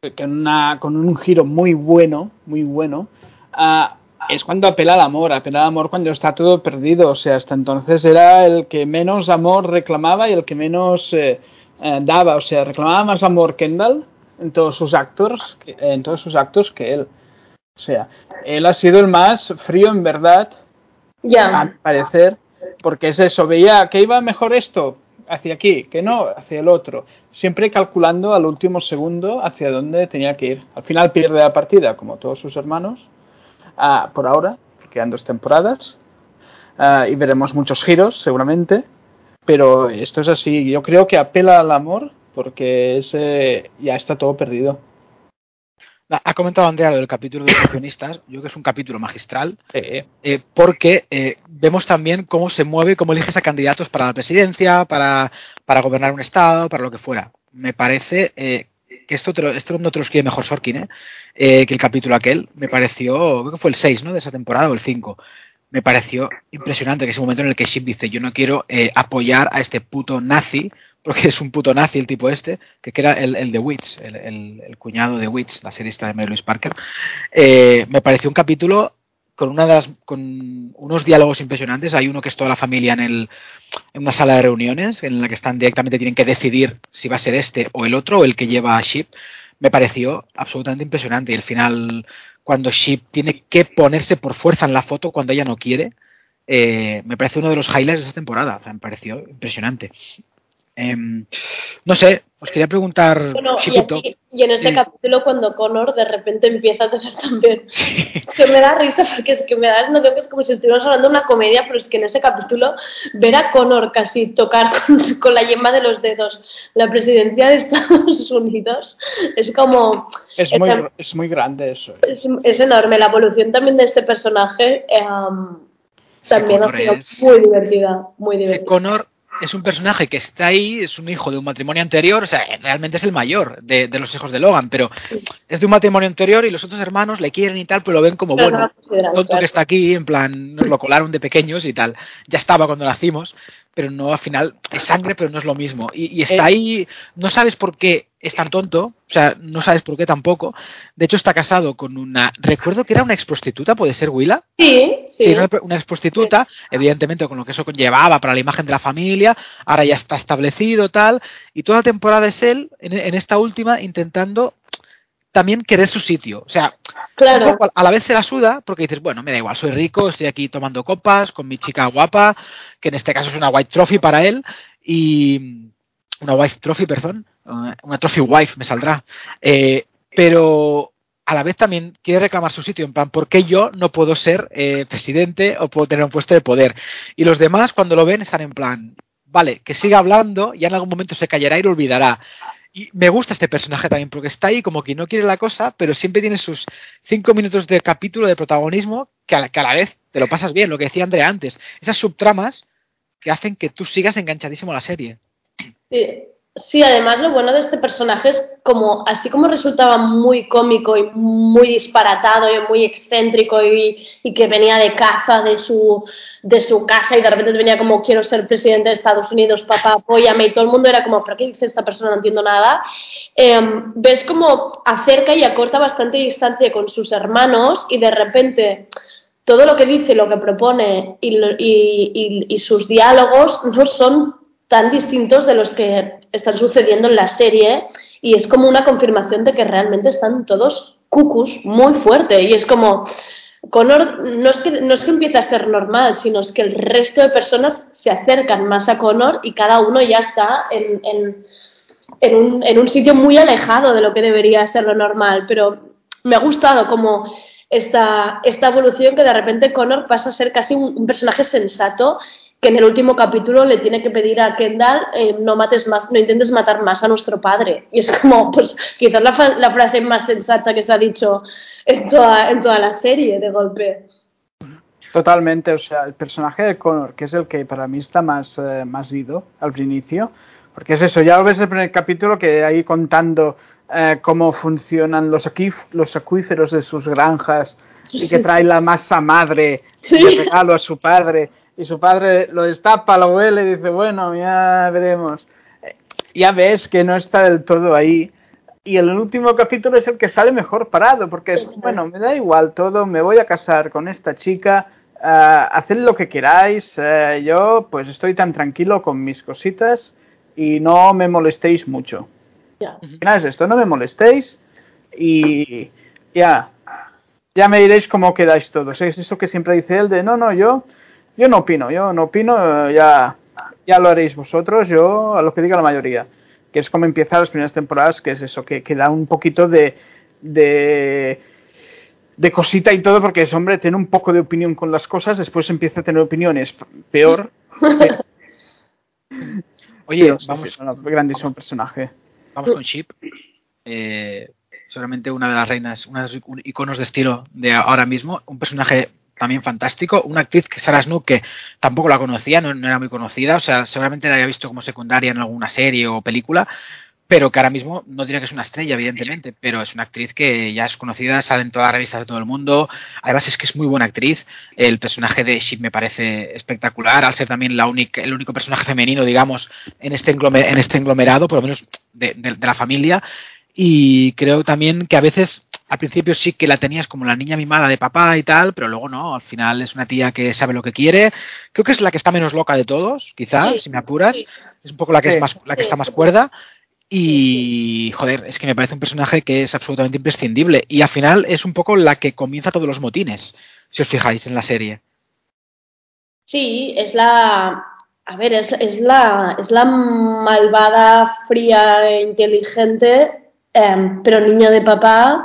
que una, con un giro muy bueno, muy bueno, ah, es cuando apela al amor, apela al amor cuando está todo perdido. O sea, hasta entonces era el que menos amor reclamaba y el que menos eh, eh, daba, o sea, reclamaba más amor Kendall en todos sus actos, en todos sus actos que él. O sea, él ha sido el más frío en verdad,
Ya.
a mi parecer, porque es eso, veía que iba mejor esto hacia aquí, que no, hacia el otro, siempre calculando al último segundo hacia dónde tenía que ir. Al final pierde la partida, como todos sus hermanos, ah, por ahora, quedan dos temporadas, ah, y veremos muchos giros seguramente, pero esto es así, yo creo que apela al amor porque ese ya está todo perdido.
Ha comentado Andrea lo del capítulo de accionistas. Yo creo que es un capítulo magistral
Eh,
eh, porque eh, vemos también cómo se mueve, cómo eliges a candidatos para la presidencia, para, para gobernar un estado, para lo que fuera. Me parece eh, que esto, te lo- esto no te lo escribe mejor Sorkin, ¿eh? Eh, que el capítulo aquel. Me pareció, creo que fue el 6 ¿no? de esa temporada o el 5. Me pareció impresionante que ese momento en el que Ship dice yo no quiero eh, apoyar a este puto nazi, porque es un puto nazi el tipo este, que era el, el de Wits, el, el- el cuñado de Wits, la serie esta de Mary Louise Parker. Eh, me pareció un capítulo con, una de las- con unos diálogos impresionantes. Hay uno que es toda la familia en, el, en una sala de reuniones en la que están directamente tienen que decidir si va a ser este o el otro o el que lleva a Ship. Me pareció absolutamente impresionante. Y al final, cuando Ship tiene que ponerse por fuerza en la foto cuando ella no quiere, eh, me parece uno de los highlights de esta temporada. Me pareció impresionante. Em, no sé, os quería preguntar,
Bueno, y,
Chipito.
aquí- y en este
Sí.
capítulo cuando Connor de repente empieza a tener también (laughs) que me da risa porque es que me da la sensación que es como si estuviéramos hablando de una comedia, pero es que en ese capítulo ver a Connor casi tocar (laughs) con, con la yema de los dedos la presidencia de Estados (laughs) Unidos es como
es,
Es
muy,
tam-
es muy grande eso.
es, es enorme. La evolución también de este personaje em, también ha sido
es-
muy divertida, muy
Ese
divertida.
Connor es un personaje que está ahí, es un hijo de un matrimonio anterior, o sea, realmente es el mayor de, de los hijos de Logan, pero es de un matrimonio anterior y los otros hermanos le quieren y tal, pero lo ven como bueno. tonto que está aquí, en plan, nos lo colaron de pequeños y tal. Ya estaba cuando nacimos, pero no, al final es sangre, pero no es lo mismo. Y, y está
Eh.
ahí, no sabes por qué es tan tonto, o sea, no sabes por qué tampoco. De hecho, está casado con una. Recuerdo que era una ex prostituta, puede ser Willa.
Sí, sí.
Sí, una, una ex prostituta, evidentemente con lo que eso conllevaba para la imagen de la familia, ahora ya está establecido, tal, y toda la temporada es él, en, en esta última, intentando también querer su sitio. O sea,
claro.
un poco a la vez se la suda porque dices, bueno, me da igual, soy rico, estoy aquí tomando copas con mi chica guapa, que en este caso es una white trophy para él, y una wife trophy, perdón, una trophy wife me saldrá. Eh, pero a la vez también quiere reclamar su sitio, en plan, ¿por qué yo no puedo ser eh, presidente o puedo tener un puesto de poder? Y los demás cuando lo ven están en plan, vale, que siga hablando, ya en algún momento se callará y lo olvidará. Y me gusta este personaje también, porque está ahí como que no quiere la cosa, pero siempre tiene sus cinco minutos de capítulo de protagonismo que a la, que a la vez te lo pasas bien, lo que decía Andrea antes. Esas subtramas que hacen que tú sigas enganchadísimo la serie.
Sí. Sí, además lo bueno de este personaje es como, así como resultaba muy cómico y muy disparatado y muy excéntrico y, y que venía de caza de su, de su casa y de repente venía como quiero ser presidente de Estados Unidos, papá, apóyame y todo el mundo era como, ¿pero qué dice esta persona? No entiendo nada. Em, ves como acerca y acorta bastante distancia con sus hermanos y de repente todo lo que dice, lo que propone y, y- y sus diálogos no son tan distintos de los que están sucediendo en la serie y es como una confirmación de que realmente están todos cucus muy fuerte. Y es como Connor no es que no es que empiece a ser normal sino es que el resto de personas se acercan más a Connor y cada uno ya está en, en, en un, en un sitio muy alejado de lo que debería ser lo normal. Pero me ha gustado como esta, esta evolución que de repente Connor pasa a ser casi un, un personaje sensato que en el último capítulo le tiene que pedir a Kendall eh, no mates más, no intentes matar más a nuestro padre. Y es como, pues, quizás la, la frase más sensata que se ha dicho en toda, en toda la serie de golpe.
Totalmente, o sea, el personaje de Connor, que es el que para mí está más, eh, más ido al inicio, porque es eso, ya lo ves en el primer capítulo que ahí contando eh, cómo funcionan los, acuíferos de sus granjas y que (laughs) trae la masa madre
Sí.
de regalo a su padre y su padre lo destapa, lo huele y dice, bueno, ya veremos. Eh, Ya ves que no está del todo ahí. Y el último capítulo es el que sale mejor parado, porque es, bueno, me da igual todo, me voy a casar con esta chica, ah, haced lo que queráis, eh, yo pues estoy tan tranquilo con mis cositas y no me molestéis mucho.
Ya.
Final es esto, no me molestéis y ya, ya me diréis cómo quedáis todos. Es eso que siempre dice él de, no, no, yo, yo no opino, yo no opino, eh, ya, ya lo haréis vosotros, yo a lo que diga la mayoría. Que es como empieza las primeras temporadas, que es eso, que, que da un poquito de, de, de cosita y todo, porque ese hombre tiene un poco de opinión con las cosas, después empieza a tener opiniones peor. (laughs)
Oye,
Pero
vamos,
es un grandísimo personaje.
vamos con Chip. Eh, seguramente una de las reinas, una de los ic- iconos de estilo de ahora mismo. Un personaje también fantástico. Una actriz que Sarah Snook, que tampoco la conocía, no, era muy conocida. O sea, seguramente la había visto como secundaria en alguna serie o película. Pero que ahora mismo no diría que es una estrella, evidentemente, pero es una actriz que ya es conocida, sale en todas las revistas de todo el mundo. Además es que es muy buena actriz. El personaje de Chip me parece espectacular, al ser también la única, el único personaje femenino, digamos, en este, en este englomerado, por lo menos de la familia. Y creo también que a veces, al principio sí que la tenías como la niña mimada de papá y tal, pero luego no, al final es una tía que sabe lo que quiere. Creo que es la que está menos loca de todos, quizá,
Sí,
si me apuras.
sí.
Es un poco la que,
Sí.
es más, la que
Sí.
está más cuerda. Y, joder, es que me parece un personaje que es absolutamente imprescindible. Y al final es un poco la que comienza todos los motines, si os fijáis en la serie.
Sí, es la. A ver, es, es la, es la malvada, fría e inteligente, em, pero niña de papá.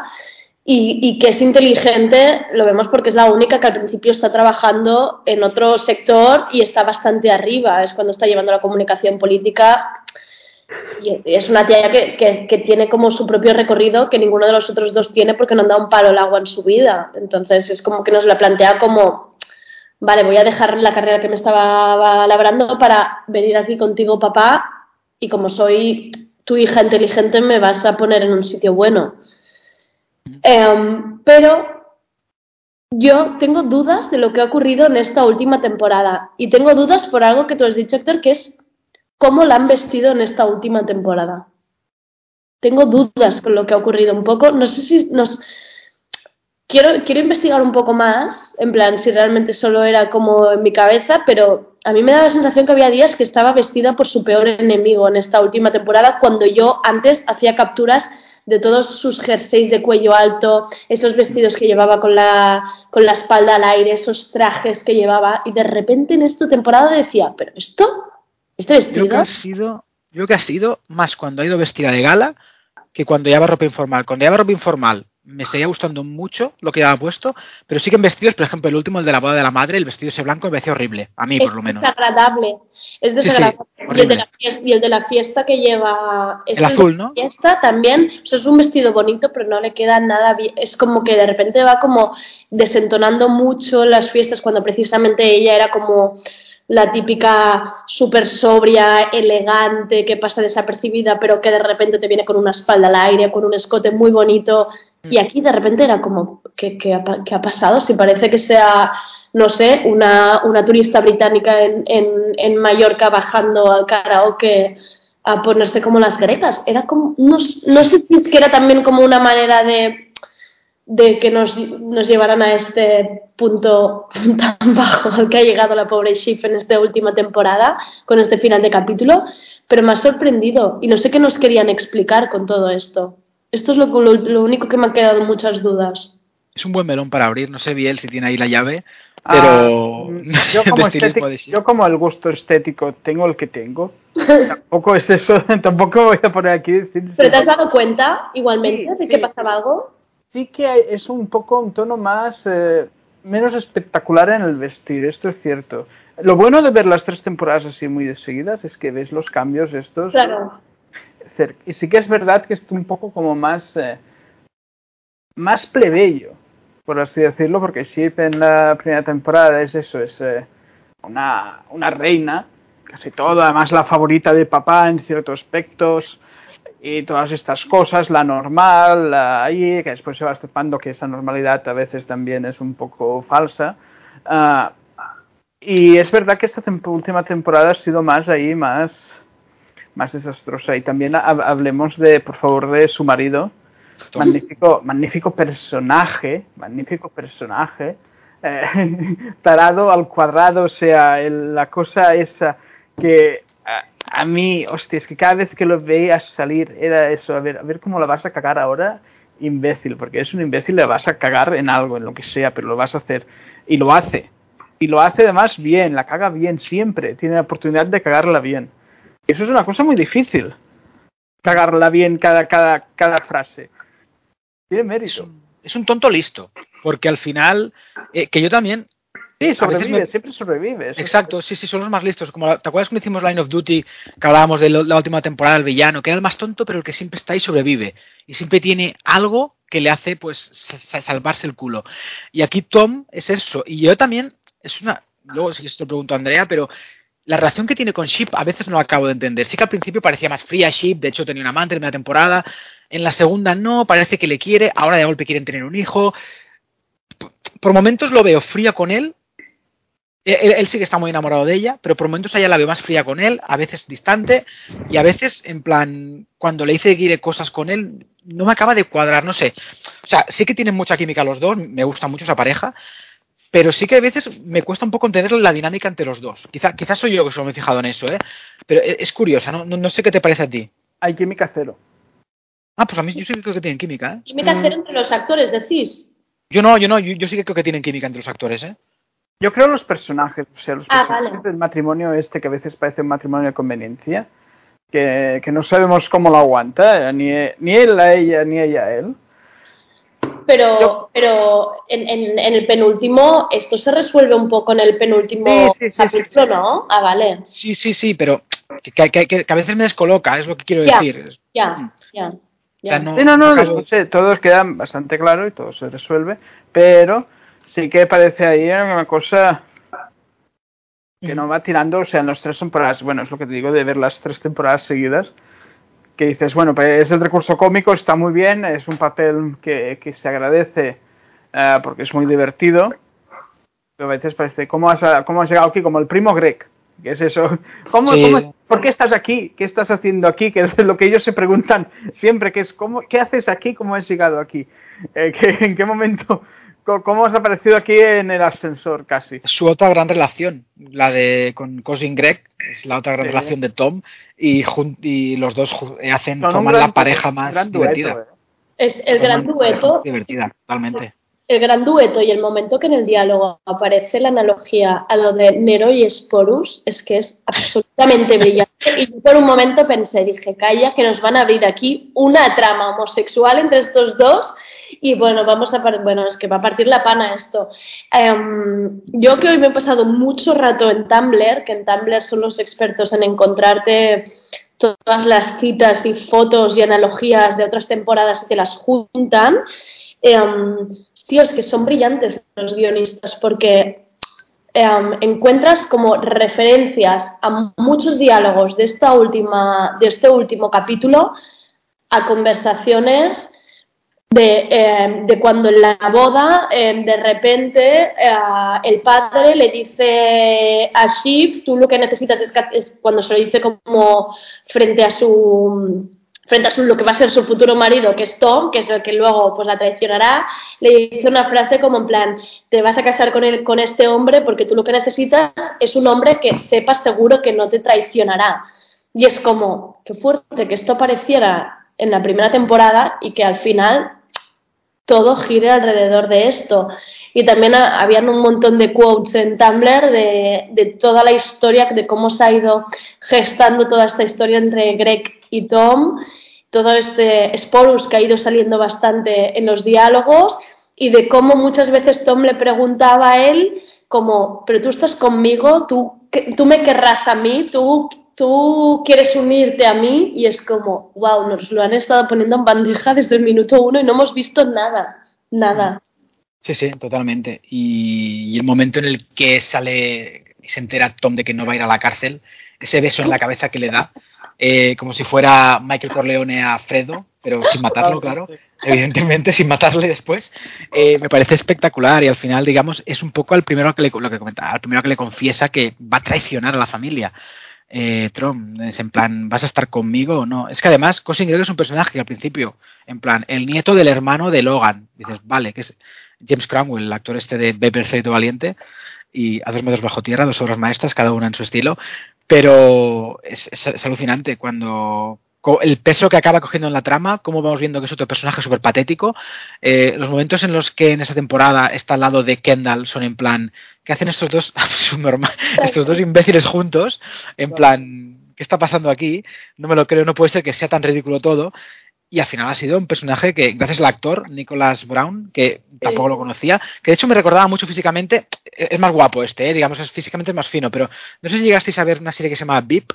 Y, y que es inteligente, lo vemos porque es la única que al principio está trabajando en otro sector y está bastante arriba. Es cuando está llevando la comunicación política. Y es una tía que, que, que tiene como su propio recorrido que ninguno de los otros dos tiene porque no han dado un palo al agua en su vida. Entonces es como que nos la plantea como vale, voy a dejar la carrera que me estaba labrando para venir aquí contigo, papá, y como soy tu hija inteligente, me vas a poner en un sitio bueno. Em, pero yo tengo dudas de lo que ha ocurrido en esta última temporada. Y tengo dudas por algo que tú has dicho, Héctor, que es cómo la han vestido en esta última temporada. Tengo dudas con lo que ha ocurrido un poco. No sé si nos quiero, quiero investigar un poco más, en plan, si realmente solo era como en mi cabeza, pero a mí me da la sensación que había días que estaba vestida por su peor enemigo en esta última temporada, cuando yo antes hacía capturas de todos sus jerseys de cuello alto, esos vestidos que llevaba con la, con la espalda al aire, esos trajes que llevaba, y de repente en esta temporada decía, pero esto, este
Creo que
vestido,
ha sido, creo que ha sido más cuando ha ido vestida de gala que cuando llevaba ropa informal. Cuando llevaba ropa informal me seguía gustando mucho lo que llevaba puesto, pero sí que en vestidos, por ejemplo, el último, el de la boda de la madre, el vestido ese blanco me parecía horrible, a mí
es
por lo menos.
desagradable, es
sí,
desagradable. y, el de la fiesta, y el de la fiesta que lleva es
El
de
azul, ¿no?
fiesta también, o sea, es un vestido bonito, pero no le queda nada bien. Es como que de repente va como desentonando mucho las fiestas cuando precisamente ella era como la típica súper sobria, elegante, que pasa desapercibida, pero que de repente te viene con una espalda al aire, con un escote muy bonito. Y aquí de repente era como, ¿qué, qué ha, pasado? Si parece que sea, no sé, una, una turista británica en, en, en Mallorca bajando al karaoke a ponerse como las grecas. Era como, no, no sé si es que era también como una manera de, de que nos, nos llevaran a este punto (laughs) tan bajo al que ha llegado la pobre Schiff en esta última temporada, con este final de capítulo, pero me ha sorprendido y no sé qué nos querían explicar con todo esto. Esto es lo, lo, lo único que me han quedado muchas dudas.
Es un buen melón para abrir, no sé Biel si tiene ahí la llave, pero
Ah, (laughs) yo, como estético- yo como el gusto estético tengo el que tengo. (laughs) tampoco es eso, (laughs) tampoco voy a poner aquí decir.
¿Pero te has dado cuenta igualmente
Sí,
de que
sí.
pasaba algo?
Sí que hay- es un poco un tono más eh, menos espectacular en el vestir, esto es cierto. Lo bueno de ver las tres temporadas así muy de seguidas es que ves los cambios estos.
Claro.
Y sí que es verdad que es un poco como más eh, más plebeyo, por así decirlo, porque Sheep en la primera temporada es eso, es eh, una, una reina, casi todo, además la favorita de papá en ciertos aspectos y todas estas cosas, la normal, la que después se va aceptando que esa normalidad a veces también es un poco falsa. Ah, y es verdad que esta tem- última temporada ha sido más ahí, más, más desastrosa. Y también ha- hablemos de, por favor, de su marido. Magnífico, magnífico personaje, magnífico personaje. eh, (laughs) tarado al cuadrado, o sea, el- la cosa esa que a, mí, hostia, es que cada vez que lo veía salir era eso, a ver, a ver cómo la vas a cagar ahora, imbécil, porque es un imbécil, le vas a cagar en algo, en lo que sea, pero lo vas a hacer. Y lo hace. Y lo hace además bien, la caga bien siempre, tiene la oportunidad de cagarla bien. Eso es una cosa muy difícil, cagarla bien cada, cada, cada frase. Tiene mérito.
Es un, tonto listo, porque al final, eh, que yo también
Sí, sobrevive, siempre sobrevive.
Exacto, sí, sí, son los más listos. Como, ¿Te acuerdas cuando hicimos Line of Duty, que hablábamos de la última temporada del villano, que era el más tonto, pero el que siempre está y sobrevive? Y siempre tiene algo que le hace, pues, salvarse el culo. Y aquí Tom es eso. Y yo también, es una. Luego sí que esto lo pregunto a Andrea, pero la relación que tiene con Ship a veces no acabo de entender. Sí que al principio parecía más fría Ship, de hecho tenía una amante en la temporada. En la segunda no, parece que le quiere, ahora de golpe quieren tener un hijo. Por momentos lo veo fría con él, él, sí que está muy enamorado de ella, pero por momentos ella la veo más fría con él, a veces distante, y a veces, en plan, cuando le dice quiere cosas con él, no me acaba de cuadrar, no sé. O sea, sí que tienen mucha química los dos, me gusta mucho esa pareja, pero sí que a veces me cuesta un poco entender la dinámica entre los dos. Quizá, quizás soy yo que solo me he fijado en eso, ¿eh? Pero es, curiosa, ¿no? ¿no? sé qué te parece a ti.
Hay química cero.
Ah, pues a mí yo sí que creo que tienen química, ¿eh?
¿Química cero entre los actores, decís?
Yo no, yo no, yo sí que creo que tienen química entre los actores, ¿eh?
Yo creo los personajes, o sea, los
ah,
personajes del matrimonio este que a veces parece un matrimonio de conveniencia, que, no sabemos cómo lo aguanta, ni, ni él a ella, ni ella a él.
Pero, pero en, en, el penúltimo, esto se resuelve un poco en el penúltimo capítulo, ¿no? Ah, vale.
Sí, sí, sí, pero que, que, a veces me descoloca, es lo que quiero decir.
Ya, ya.
ya. no, no, no, todos quedan bastante claro y todo se resuelve, pero sí que parece ahí una cosa que no va tirando, o sea, en las tres temporadas, bueno, es lo que te digo de ver las tres temporadas seguidas, que dices, bueno, pues es el recurso cómico, está muy bien, es un papel que, que se agradece uh, porque es muy divertido, pero a veces parece, ¿cómo has, ¿cómo has llegado aquí? Como el primo Greg, ¿qué es eso? (laughs) ¿Cómo, cómo, ¿Por qué estás aquí? ¿Qué estás haciendo aquí? Que es lo que ellos se preguntan siempre, que es, ¿cómo, ¿qué haces aquí? ¿Cómo has llegado aquí? Eh, ¿En qué momento ¿Cómo has aparecido aquí en el ascensor casi?
Su otra gran relación, la de con Cousin Greg, es la otra gran relación de Tom y, y los dos hacen tomar la pareja más divertida. Eh.
Es el gran dueto.
Divertida, totalmente
el gran dueto y el momento que en el diálogo aparece la analogía a lo de Nero y Sporus es que es absolutamente (laughs) brillante. Y yo por un momento pensé, dije, calla, que nos van a abrir aquí una trama homosexual entre estos dos y bueno, vamos a bueno, es que va a partir la pana esto. Em, yo que hoy me he pasado mucho rato en Tumblr, que en Tumblr son los expertos en encontrarte todas las citas y fotos y analogías de otras temporadas y te las juntan. Um, tío, es que son brillantes los guionistas porque em, encuentras como referencias a muchos diálogos de esta última, de este último capítulo, a conversaciones de, em, cuando en la boda em, de repente eh, el padre le dice a Shiv, tú lo que necesitas es, es, cuando se lo dice como frente a su frente a su, lo que va a ser su futuro marido, que es Tom, que es el que luego pues la traicionará, le dice una frase como en plan, te vas a casar con, él, con este hombre porque tú lo que necesitas es un hombre que sepas seguro que no te traicionará. Y es como, qué fuerte que esto apareciera en la primera temporada y que al final todo gire alrededor de esto. Y también habían un montón de quotes en Tumblr de, de toda la historia, de cómo se ha ido gestando toda esta historia entre Greg y Tom, todo este Sporus que ha ido saliendo bastante en los diálogos y de cómo muchas veces Tom le preguntaba a él como, pero tú estás conmigo, tú, tú me querrás a mí, tú, tú quieres unirte a mí y es como, wow, nos lo han estado poniendo en bandeja desde el minuto uno y no hemos visto nada, nada.
Sí, sí, totalmente. Y, y el momento en el que sale y se entera Tom de que no va a ir a la cárcel, ese beso en la cabeza que le da, eh, como si fuera Michael Corleone a Fredo, pero sin matarlo, claro, evidentemente, sin matarle después, eh, me parece espectacular y al final, digamos, es un poco al primero que le, lo que comentaba, al primero que le confiesa que va a traicionar a la familia. Eh, Trump, es en plan, ¿vas a estar conmigo o no? Es que además, Cousin Greg es un personaje que al principio, en plan, el nieto del hermano de Logan, dices, vale, que es, James Cromwell, el actor este de Beber Valiente, y A dos metros bajo tierra, dos obras maestras, cada una en su estilo. Pero es, es alucinante cuando, el peso que acaba cogiendo en la trama, cómo vamos viendo que es otro personaje súper patético. Eh, los momentos en los que en esa temporada está al lado de Kendall son en plan, ¿qué hacen estos dos, (laughs) estos dos imbéciles juntos? En plan, ¿qué está pasando aquí? No me lo creo, no puede ser que sea tan ridículo todo. Y al final ha sido un personaje que, gracias al actor, Nicholas Brown, que tampoco lo conocía, que de hecho me recordaba mucho físicamente, es más guapo este, eh, digamos, es físicamente más fino, pero no sé si llegasteis a ver una serie que se llama VIP,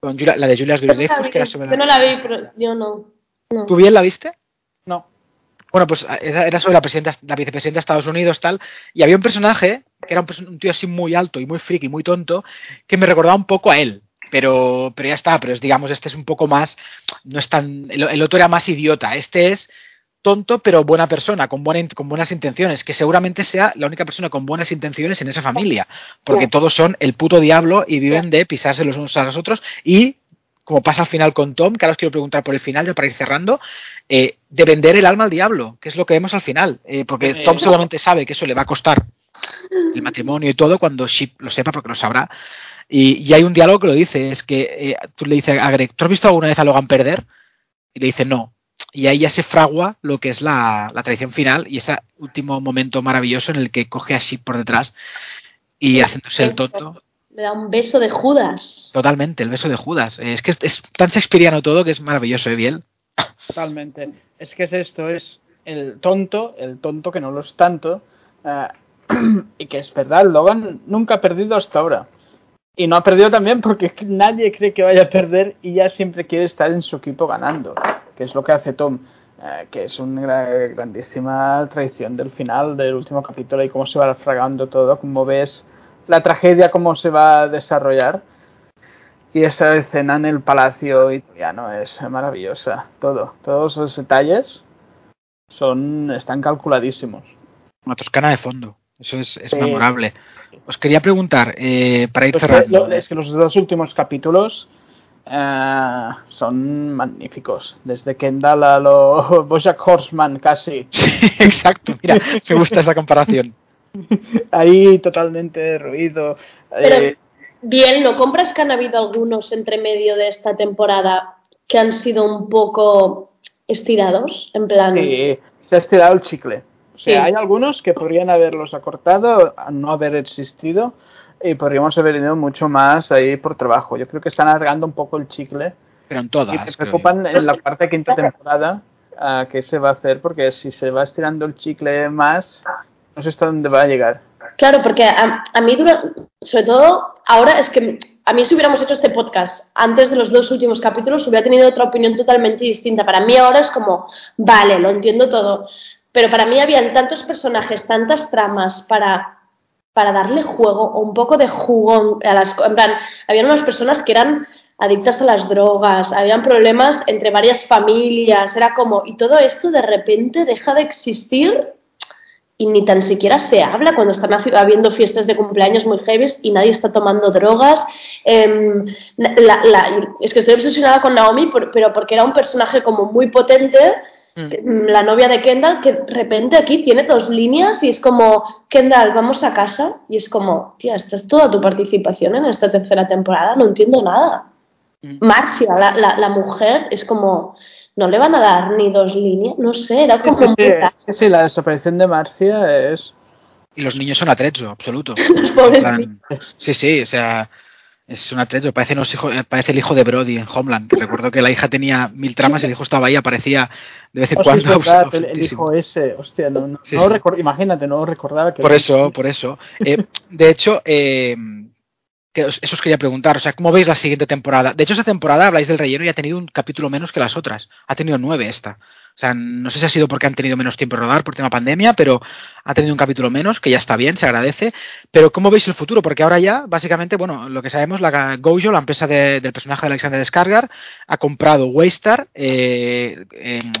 con la de Julius
Louis que era sobre Yo no la vi, pero yo no,
¿Tú bien la viste?
No.
Bueno, pues era sobre la, presidenta, la vicepresidenta de Estados Unidos, tal, y había un personaje que era un, tío así muy alto y muy friki, muy tonto, que me recordaba un poco a él. Pero, pero ya está, pero es, digamos, este es un poco más, no es tan, el otro era más idiota, este es tonto pero buena persona, con, con buenas intenciones, que seguramente sea la única persona con buenas intenciones en esa familia, porque todos son el puto diablo y viven de pisarse los unos a los otros. Y, como pasa al final con Tom, que ahora os quiero preguntar por el final, ya para ir cerrando, eh, de vender el alma al diablo, que es lo que vemos al final, eh, porque Tom solamente sabe que eso le va a costar el matrimonio y todo cuando Ship lo sepa, porque lo sabrá. Y, hay un diálogo que lo dice, es que eh, tú le dices a Greg, ¿tú has visto alguna vez a Logan perder? Y le dice, no y ahí ya se fragua lo que es la, tradición final y ese último momento maravilloso en el que coge a Sheep por detrás y haciéndose el tonto.
Le da un beso de Judas.
Totalmente, el beso de Judas. Es que es, tan shakespeariano todo que es maravilloso, ¿eh, Biel?
Totalmente. Es que es esto, es el tonto, el tonto que no lo es tanto. Eh, (clears throat) y que es verdad, Logan nunca ha perdido hasta ahora. Y no ha perdido también porque nadie cree que vaya a perder y ya siempre quiere estar en su equipo ganando que es lo que hace Tom, eh, que es una grandísima traición del final del último capítulo y cómo se va fragando todo, cómo ves la tragedia, cómo se va a desarrollar. Y esa escena en el palacio italiano es maravillosa. Todo, todos los detalles son están calculadísimos.
Una toscana de fondo. Eso es, es memorable. Os quería preguntar, eh, para ir pues cerrando.
Es que los dos últimos capítulos eh, son magníficos. Desde Kendall a lo (laughs) Bojack Horseman casi. (laughs)
exacto, mira, me gusta esa comparación. (laughs)
Ahí totalmente derruido.
Pero, eh, bien, ¿no compras que han habido algunos entre medio de esta temporada que han sido un poco estirados? En plan.
Sí, se ha estirado el chicle. O sea, hay algunos que podrían haberlos acortado, no haber existido, y podríamos haber ido mucho más ahí por trabajo. Yo creo que están alargando un poco el chicle.
Pero en todas.
Y se preocupan en la parte de quinta temporada a qué se va a hacer, porque si se va estirando el chicle más, no sé hasta dónde va a llegar.
Claro, porque a, mí, dura, sobre todo, ahora es que a mí si hubiéramos hecho este podcast antes de los dos últimos capítulos, hubiera tenido otra opinión totalmente distinta. Para mí ahora es como, vale, lo entiendo todo. Pero para mí habían tantos personajes, tantas tramas para para darle juego o un poco de jugo a las habían unas personas que eran adictas a las drogas, habían problemas entre varias familias, era como, y todo esto de repente deja de existir y ni tan siquiera se habla cuando están habiendo fiestas de cumpleaños muy heavy y nadie está tomando drogas. Em, es que estoy obsesionada con Naomi, pero porque era un personaje como muy potente Mm, la novia de Kendall, que de repente aquí tiene dos líneas y es como, Kendall, vamos a casa. Y es como, tía, esta es toda tu participación en esta tercera temporada, no entiendo nada. Mm. Marcia, la, la, mujer, es como, no le van a dar ni dos líneas, no sé, era como...
Sí, sí, la desaparición de Marcia es...
Y los niños son atrecho, absoluto. (laughs) sí, sí, o sea, es un atleta, parece, eh, parece el hijo de Brody en Homeland, que recuerdo que la hija tenía mil tramas y el hijo estaba ahí, aparecía de vez en cuando. (laughs)
el, hijo ese, hostia, no, no, imagínate, no recordaba que...
Por eso, por eso. Eh, de hecho, eh, eso os quería preguntar, o sea, ¿cómo veis la siguiente temporada? De hecho, esa temporada, habláis del relleno y ha tenido un capítulo menos que las otras. Ha tenido nueve esta. O sea, no sé si ha sido porque han tenido menos tiempo de rodar por tema pandemia, pero ha tenido un capítulo menos, que ya está bien, se agradece. Pero ¿cómo veis el futuro? Porque ahora ya, básicamente, bueno, lo que sabemos, la Gojo, la empresa del personaje de Alexander Descargar, ha comprado Waystar, eh,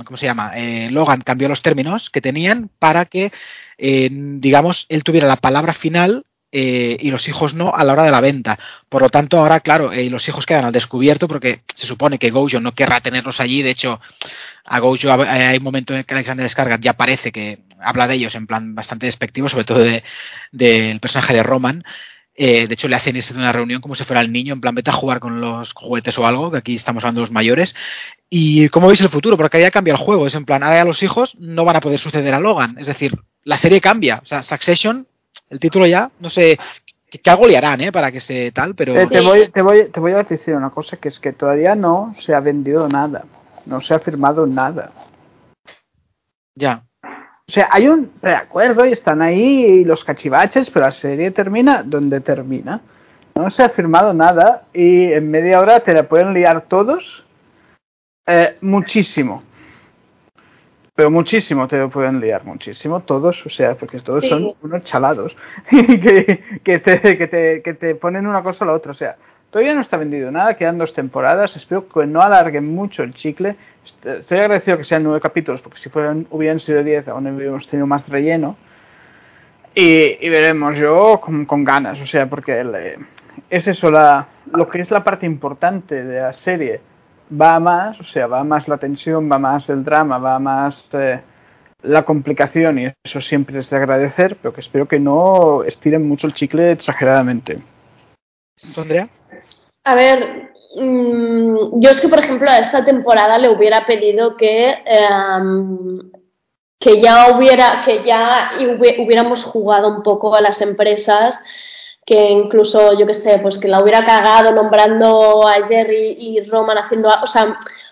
¿cómo se llama? Eh, Logan cambió los términos que tenían para que, eh, digamos, él tuviera la palabra final eh, y los hijos no a la hora de la venta. Por lo tanto, ahora, claro, eh, los hijos quedan al descubierto porque se supone que Gojo no querrá tenerlos allí. De hecho, a Gojo hay un momento en que Alexander Descarga ya parece que habla de ellos en plan bastante despectivo, sobre todo del de, personaje de Roman. Eh, de hecho, le hacen en una reunión como si fuera el niño, en plan, vete a jugar con los juguetes o algo, que aquí estamos hablando de los mayores. ¿Y cómo veis el futuro? Porque ahí cambia el juego. Es en plan, ahora ya los hijos no van a poder suceder a Logan. Es decir, la serie cambia. O sea, Succession, el título ya, no sé, que, algo le harán, ¿eh? Para que se tal, pero...
Eh, te, voy, te, voy, te voy a decir una cosa, que es que todavía no se ha vendido nada. No se ha firmado nada.
Ya.
O sea, hay un preacuerdo y están ahí los cachivaches, pero la serie termina donde termina. No se ha firmado nada y en media hora te la pueden liar todos eh, muchísimo. Pero muchísimo te pueden liar, muchísimo, todos, o sea, porque todos son unos chalados (laughs) que, que, te, que, te, que te ponen una cosa a la otra, o sea, Todavía no está vendido nada, quedan dos temporadas. Espero que no alarguen mucho el chicle. Estoy agradecido que sean nueve capítulos, porque si fueran, hubieran sido diez, aún hubiéramos tenido más relleno. Y, veremos, yo con, ganas, o sea, porque eh, es eso, la, lo que es la parte importante de la serie va más, o sea, va más la tensión, va más el drama, va más eh, la complicación, y eso siempre es de agradecer, pero que espero que no estiren mucho el chicle exageradamente.
Andrea?
A ver, mm, yo es que, por ejemplo, a esta temporada le hubiera pedido que, em, que ya hubiera, que ya hubiéramos jugado un poco a las empresas, que incluso, yo qué sé, pues que la hubiera cagado nombrando a Jerry y Roman haciendo, o sea,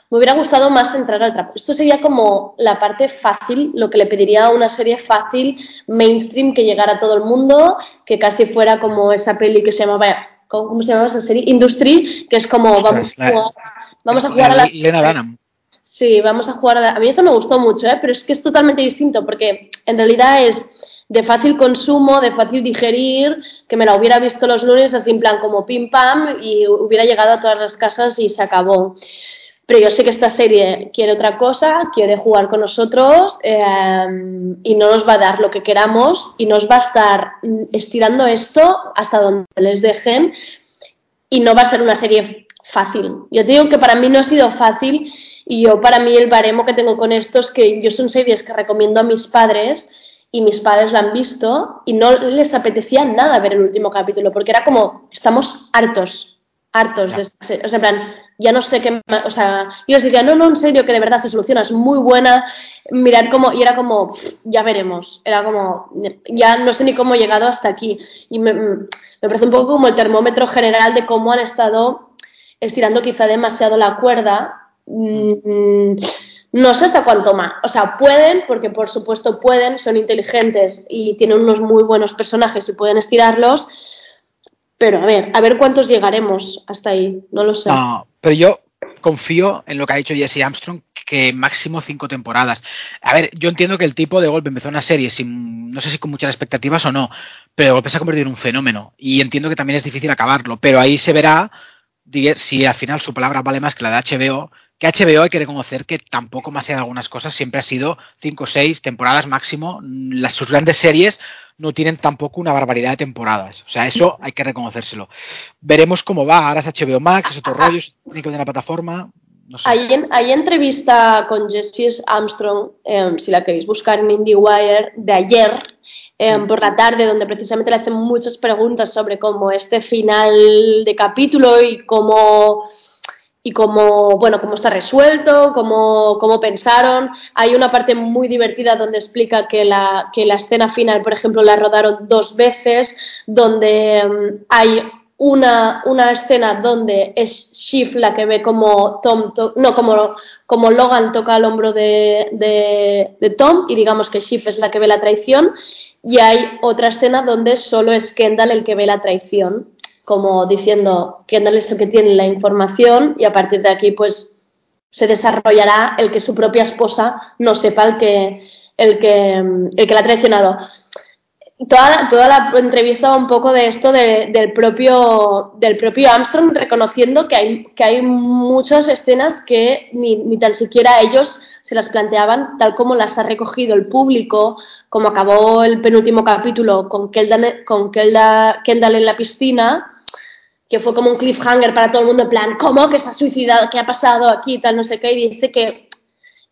me hubiera gustado más entrar al trapo. Esto sería como la parte fácil, lo que le pediría a una serie fácil, mainstream, que llegara a todo el mundo, que casi fuera como esa peli que se llamaba ¿cómo se llama esta serie? Industry, que es como vamos a jugar, vamos a jugar a la...
Lena
Sí, vamos a jugar a mí eso me gustó mucho, ¿eh? pero es que es totalmente distinto porque en realidad es de fácil consumo, de fácil digerir, que me la hubiera visto los lunes así en plan como pim pam y hubiera llegado a todas las casas y se acabó. Pero yo sé que esta serie quiere otra cosa, quiere jugar con nosotros eh, y no nos va a dar lo que queramos y nos va a estar estirando esto hasta donde les dejen y no va a ser una serie fácil. Yo te digo que para mí no ha sido fácil y yo para mí el baremo que tengo con esto es que yo son series que recomiendo a mis padres y mis padres la han visto y no les apetecía nada ver el último capítulo porque era como, estamos hartos, hartos de O sea, en plan, ya no sé qué. O sea, yo les decía, no, no, en serio, que de verdad se soluciona, es muy buena. Mirar cómo. Y era como, ya veremos. Era como, ya no sé ni cómo he llegado hasta aquí. Y me, me parece un poco como el termómetro general de cómo han estado estirando quizá demasiado la cuerda. Mm, no sé hasta cuánto más. O sea, pueden, porque por supuesto pueden, son inteligentes y tienen unos muy buenos personajes y pueden estirarlos pero a ver, a ver cuántos llegaremos hasta ahí, no lo sé.
Pero yo confío en lo que ha dicho Jesse Armstrong, que máximo cinco temporadas. A ver, yo entiendo que el tipo de golpe empezó una serie sin, no sé si con muchas expectativas o no, pero de golpe se ha convertido en un fenómeno. Y entiendo que también es difícil acabarlo, pero ahí se verá si al final su palabra vale más que la de HBO, que HBO hay que reconocer que tampoco más allá de algunas cosas siempre ha sido cinco o seis temporadas máximo. Las, sus grandes series no tienen tampoco una barbaridad de temporadas. O sea, eso hay que reconocérselo. Veremos cómo va. Ahora es HBO Max, es otro rollo, es único de la plataforma.
Hay, entrevista con Jesse Armstrong, em, si la queréis buscar en IndieWire, de ayer em, por la tarde, donde precisamente le hacen muchas preguntas sobre cómo este final de capítulo y cómo y cómo, bueno, cómo está resuelto, cómo, cómo, pensaron. Hay una parte muy divertida donde explica que la, que la escena final, por ejemplo, la rodaron dos veces, donde mm, hay una, una, escena donde es Shiv la que ve como Tom, no, como, como Logan toca al hombro de, de, de, Tom y digamos que Shiv es la que ve la traición y hay otra escena donde solo es Kendall el que ve la traición como diciendo no es el que tiene la información y a partir de aquí pues se desarrollará el que su propia esposa no sepa el que, el que, el que la ha traicionado. Toda, toda la entrevista va un poco de esto del, propio, del propio Armstrong reconociendo que hay, que hay muchas escenas que ni, ni tan siquiera ellos se las planteaban tal como las ha recogido el público, como acabó el penúltimo capítulo con Kendall, con Kendall en la piscina, que fue como un cliffhanger para todo el mundo, en plan, ¿cómo? Que está suicidado, ¿qué ha pasado aquí? Tal, no sé qué, y dice que,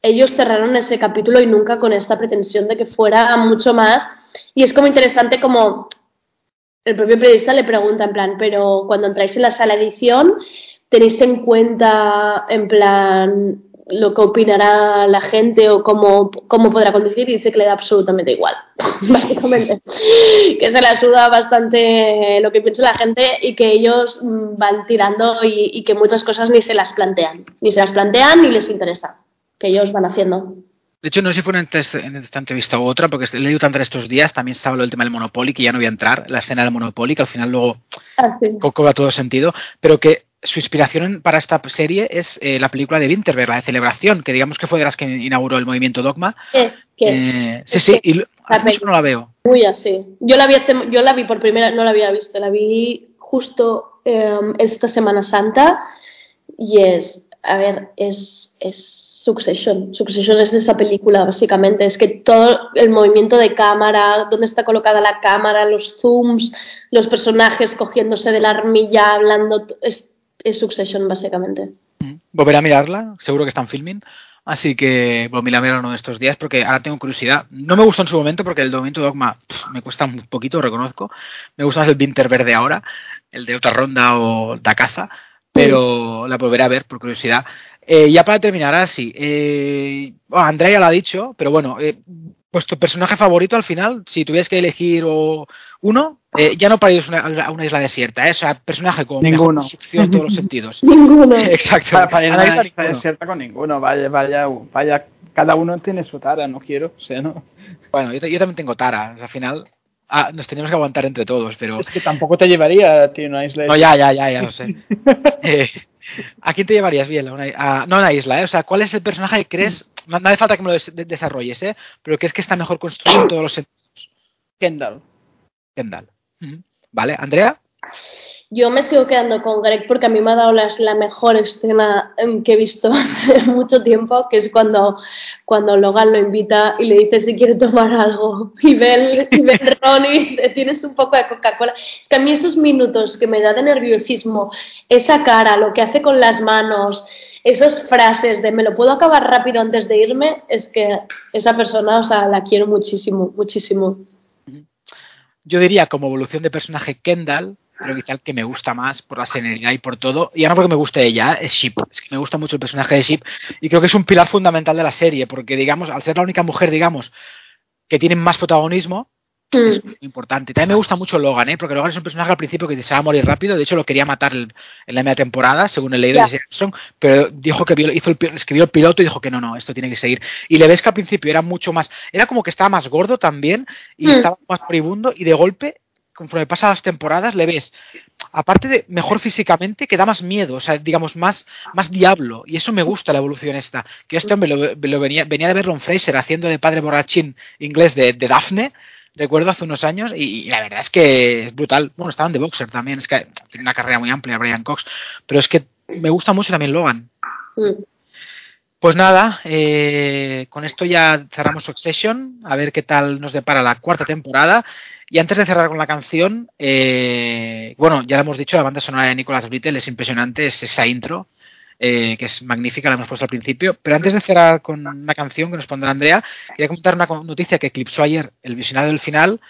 ellos cerraron ese capítulo y nunca con esta pretensión de que fuera mucho más. Y es como interesante como el propio periodista le pregunta en plan, pero cuando entráis en la sala de edición, ¿tenéis en cuenta en plan lo que opinará la gente o cómo, cómo podrá conducir y dice que le da absolutamente igual, (laughs) básicamente. que se le ayuda bastante lo que piensa la gente y que ellos mm, van tirando y, que muchas cosas ni se las plantean, ni se las plantean ni les interesa, que ellos van haciendo.
De hecho, no sé si fue en esta entrevista u otra, porque he leído tanto estos días, también estaba lo del tema del Monopoly, que ya no voy a entrar, la escena del Monopoly, que al final luego ah, sí. cobra todo sentido, pero que su inspiración para esta serie es eh, la película de Winterberg, la de Celebración, que digamos que fue de las que inauguró el movimiento Dogma.
¿Qué es?
Eh, sí, sí, y no la veo.
Muy así. Yo la vi, yo la vi por primera, no la había visto, la vi justo eh, esta Semana Santa y es, a ver, es, es Succession. Succession es esa película, básicamente. Es que todo el movimiento de cámara, dónde está colocada la cámara, los zooms, los personajes cogiéndose de la armilla, hablando, es es Succession, básicamente.
Mm. Volveré a mirarla, seguro que están filming. Así que volveré a mirarla uno de estos días porque ahora tengo curiosidad. No me gustó en su momento porque el movimiento Dogma me cuesta un poquito, reconozco. Me gusta más el Winter Verde ahora, el de otra ronda o da caza, pero la volveré a ver por curiosidad. Eh, ya para terminar, así, eh, Andrea ya lo ha dicho, pero bueno, eh, tu personaje favorito al final, si tuvieras que elegir uno, eh, ya no para ir a una isla desierta, ¿eh? o sea, personaje con
ninguno.
en todos los sentidos. (laughs)
ninguno. (laughs)
Exacto.
Para, para ir a una isla desierta con ninguno, vaya, vaya, vaya, cada uno tiene su tara, no quiero, o sea, no.
Bueno, yo, yo también tengo tara, al final ah, nos tenemos que aguantar entre todos, pero...
Es que tampoco te llevaría a ti una isla
No, ya, ya, ya, ya lo sé. (laughs) eh, ¿A quién te llevarías bien? A una, a, no a una isla, ¿eh? O sea, ¿cuál es el personaje que crees no, no hace falta que me lo des desarrolles, ¿eh? pero que es que está mejor construido en todos los sentidos.
Kendall.
Kendall. Uh -huh. Vale, Andrea.
Yo me sigo quedando con Greg porque a mí me ha dado la, mejor escena que he visto (laughs) en mucho tiempo, que es cuando, cuando Logan lo invita y le dice si quiere tomar algo. Y ve, y ve tienes un poco de Coca-Cola. Es que a mí estos minutos que me da de nerviosismo, esa cara, lo que hace con las manos, esas frases de me lo puedo acabar rápido antes de irme, es que esa persona, o sea, la quiero muchísimo, muchísimo.
Yo diría como evolución de personaje Kendall, pero quizá el que me gusta más por la serenidad y por todo, y no porque me guste ella, es Ship. Es que me gusta mucho el personaje de Ship y creo que es un pilar fundamental de la serie, porque digamos, al ser la única mujer, digamos, que tiene más protagonismo, es muy importante. También me gusta mucho Logan, ¿eh? porque Logan es un personaje al principio que se va a morir rápido. De hecho, lo quería matar en la media temporada, según el leído de Jackson, pero dijo que hizo el, escribió el piloto y dijo que no, no, esto tiene que seguir. Y le ves que al principio era mucho más, era como que estaba más gordo también y mm. estaba más moribundo y de golpe conforme pasan las temporadas, le ves, aparte de mejor físicamente, que da más miedo, o sea, digamos, más, más diablo. Y eso me gusta la evolución esta. Que este hombre lo, venía, venía de ver Ron Fraser haciendo de padre borrachín inglés de, de Daphne, recuerdo hace unos años, y, y, la verdad es que es brutal. Bueno, estaban de boxer también, es que tiene una carrera muy amplia Brian Cox, pero es que me gusta mucho también Logan.
Mm.
Pues nada, eh, con esto ya cerramos Succession, a ver qué tal nos depara la cuarta temporada. Y antes de cerrar con la canción, eh, bueno, ya lo hemos dicho, la banda sonora de Nicolas Brittle es impresionante, es esa intro, eh, que es magnífica, la hemos puesto al principio. Pero antes de cerrar con una canción que nos pondrá Andrea, quería comentar una noticia que eclipsó ayer el visionado del final,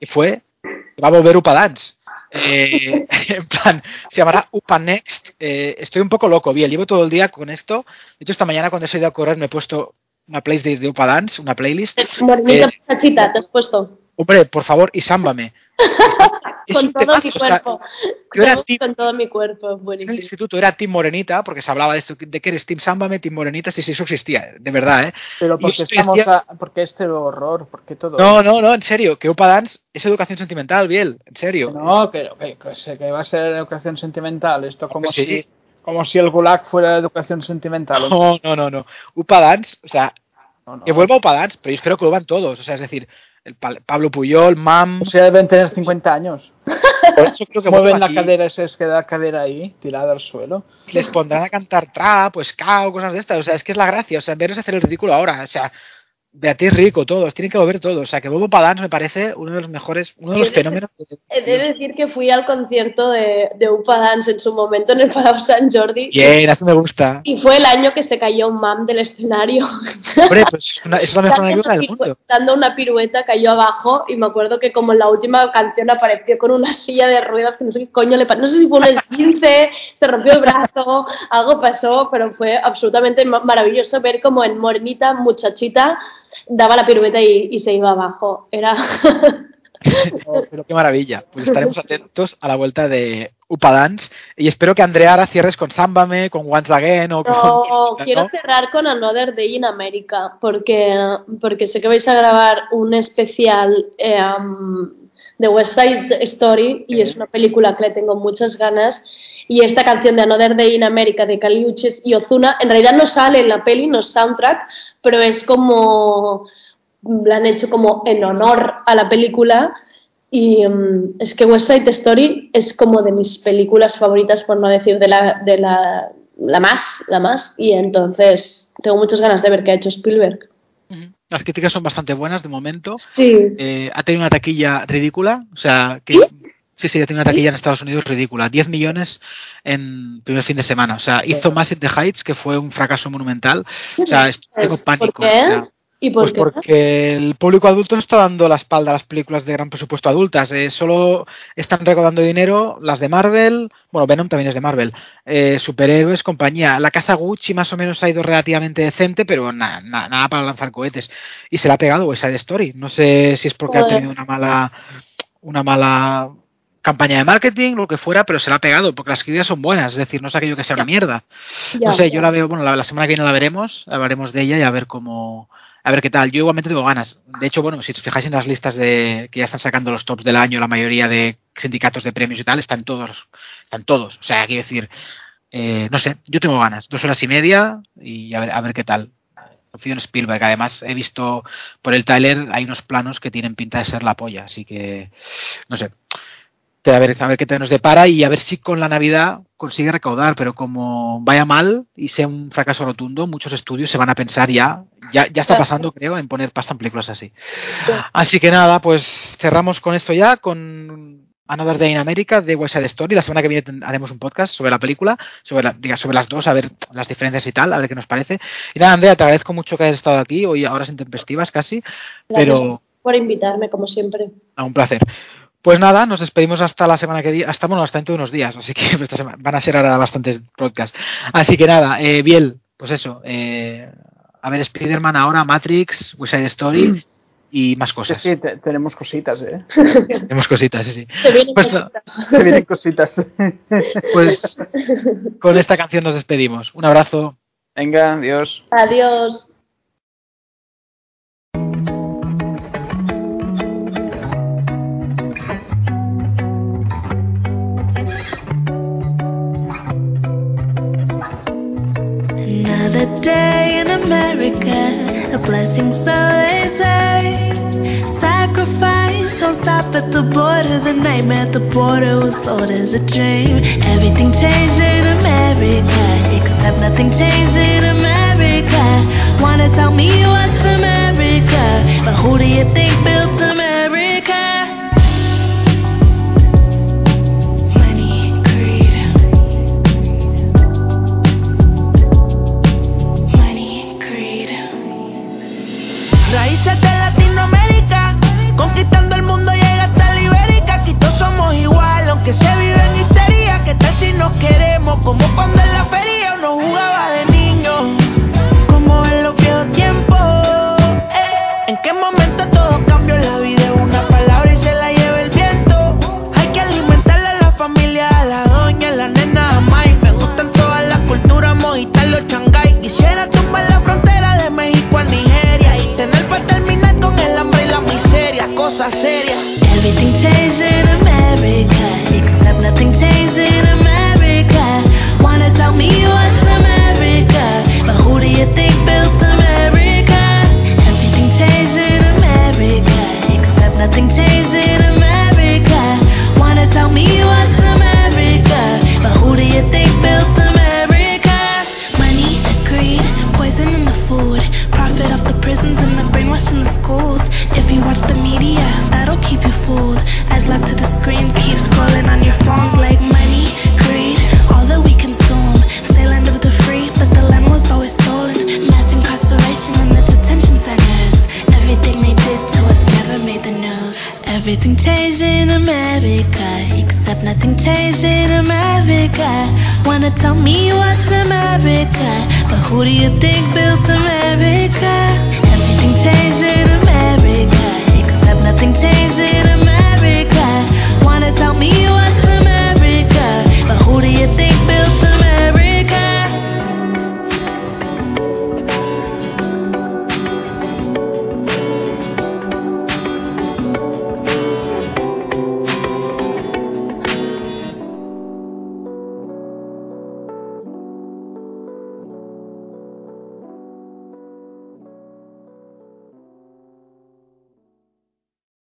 y fue que va a volver Upa Dance. Eh, (laughs) en plan, se llamará Upa Next. Eh, estoy un poco loco, bien, llevo todo el día con esto. De hecho, esta mañana cuando he salido a correr me he puesto una playlist de, de Upa Dance, una playlist.
Morenita eh, te has puesto.
Hombre, por favor, y sámbame. (laughs)
con todo mi cuerpo.
O sea,
con, con todo mi cuerpo, buenísimo.
En el instituto era Team Morenita, porque se hablaba de esto, de que eres Team Sámbame, Team Morenita, si sí, eso existía, de verdad, ¿eh?
Pero porque estamos decía... a, porque este horror, porque todo.
No, no, no, en serio, que Upa Dance es educación sentimental, Biel, en serio.
No, que, que, que va a ser educación sentimental, esto como sí. si como si el Gulag fuera educación sentimental.
No, no, no, no. Upa Dance, o sea, no, no. que vuelva pero yo espero que lo van todos, o sea, es decir, el Pablo Puyol, Mam.
O sea, deben tener 50 años. (laughs) Por eso creo que mueven la cadera, ese es que da cadera ahí, tirada al suelo.
Les pondrán a cantar trap, pues cao, cosas de estas. O sea, es que es la gracia. O sea, verles hacer el ridículo ahora. O sea, Beatriz Rico, todos, tienen que volver todos. O sea, que Bobo Padans me parece uno de los mejores, uno de los fenómenos.
He de decir que fui al concierto de, de Upa Dance en su momento en el Palau San Jordi.
Bien, así me gusta.
Y fue el año que se cayó un mam del escenario.
Hombre, pues una, es la mejor (laughs) anécdota del mundo.
Dando una pirueta cayó abajo y me acuerdo que como en la última canción apareció con una silla de ruedas que no sé qué coño le pasó. No sé si fue un esguince, (laughs) se rompió el brazo, algo pasó, pero fue absolutamente maravilloso ver como en morenita, muchachita, daba la pirueta y, y se iba abajo. Era. (laughs)
Oh, pero qué maravilla. Pues estaremos atentos a la vuelta de Upa Dance y espero que Andrea ahora cierres con Sámbame, con Once Again o con...
No, quiero cerrar con Another Day in America porque, porque sé que vais a grabar un especial eh, um, de West Side Story y es una película que le tengo muchas ganas. Y esta canción de Another Day in America de Caliuches y Ozuna en realidad no sale en la peli, no es soundtrack, pero es como la han hecho como en honor a la película. Y um, es que West Side Story es como de mis películas favoritas por no decir de la, de la, la más, la más. Y entonces tengo muchas ganas de ver qué ha hecho Spielberg.
Las críticas son bastante buenas de momento.
Sí.
Eh, ha tenido una taquilla ridícula, o sea, que
¿Sí?
Sí, ya tiene una taquilla en Estados Unidos ridícula. 10 millones en primer fin de semana. O sea, hizo más in the Heights, que fue un fracaso monumental. O sea, es- tengo pánico. Sea,
¿Y por
pues
qué?
porque el público adulto no está dando la espalda a las películas de gran presupuesto adultas. Eh, solo están recaudando dinero las de Marvel. Bueno, Venom también es de Marvel. Eh, superhéroes, compañía. La casa Gucci más o menos ha ido relativamente decente, pero na- na- nada para lanzar cohetes. Y se le ha pegado West Side Story. No sé si es porque ha tenido una mala, una mala campaña de marketing, lo que fuera, pero se la ha pegado, porque las críticas son buenas, es decir, no es aquello que sea una mierda.
Ya,
no sé,
ya.
yo la veo, bueno, la, la semana que viene la veremos, hablaremos de ella y a ver cómo, a ver qué tal. Yo igualmente tengo ganas. De hecho, bueno, si os fijáis en las listas de que ya están sacando los tops del año, la mayoría de sindicatos de premios y tal, están todos, están todos. O sea, quiero decir, eh, no sé, yo tengo ganas, dos horas y media y a ver, a ver qué tal. Confío en Spielberg. Además, he visto por el trailer, hay unos planos que tienen pinta de ser la polla, así que, no sé. A ver, a ver qué te nos depara y a ver si con la Navidad consigue recaudar, pero como vaya mal y sea un fracaso rotundo, muchos estudios se van a pensar ya, ya, ya está pasando, creo, en poner pasta en películas así. Así que nada, pues cerramos con esto ya, con Another Day in America de West Side Story. La semana que viene haremos un podcast sobre la película, sobre, la, diga, sobre las dos, a ver las diferencias y tal, a ver qué nos parece. Y nada, Andrea, te agradezco mucho que hayas estado aquí, hoy a horas intempestivas casi,
Gracias
pero
por invitarme, como siempre.
a un placer. Pues nada, nos despedimos hasta la semana que viene, hasta bueno, hasta dentro de unos días, así que (laughs) esta semana, van a ser ahora bastantes podcasts. Así que nada, eh, Biel, pues eso, eh, a ver, Spider-Man ahora, Matrix, West Side Story y más cosas.
sí, te- tenemos cositas, ¿eh?
Tenemos cositas, sí, sí.
Se vienen
Pues,
cositas.
Se vienen cositas.
Pues con esta canción nos despedimos. Un abrazo.
Venga, adiós.
Adiós.
Another day America, a blessing so they. Sacrifice, don't stop at the border. The nightmare at the border was sold as a dream. Everything changed in America, except nothing changed in America. Wanna tell me what's America, but who do you think built America?
Raíces de Latinoamérica, conquistando el mundo llega hasta la Ibérica. Aquí todos somos igual, aunque se vive en histeria. ¿Qué tal si nos queremos? Como cuando en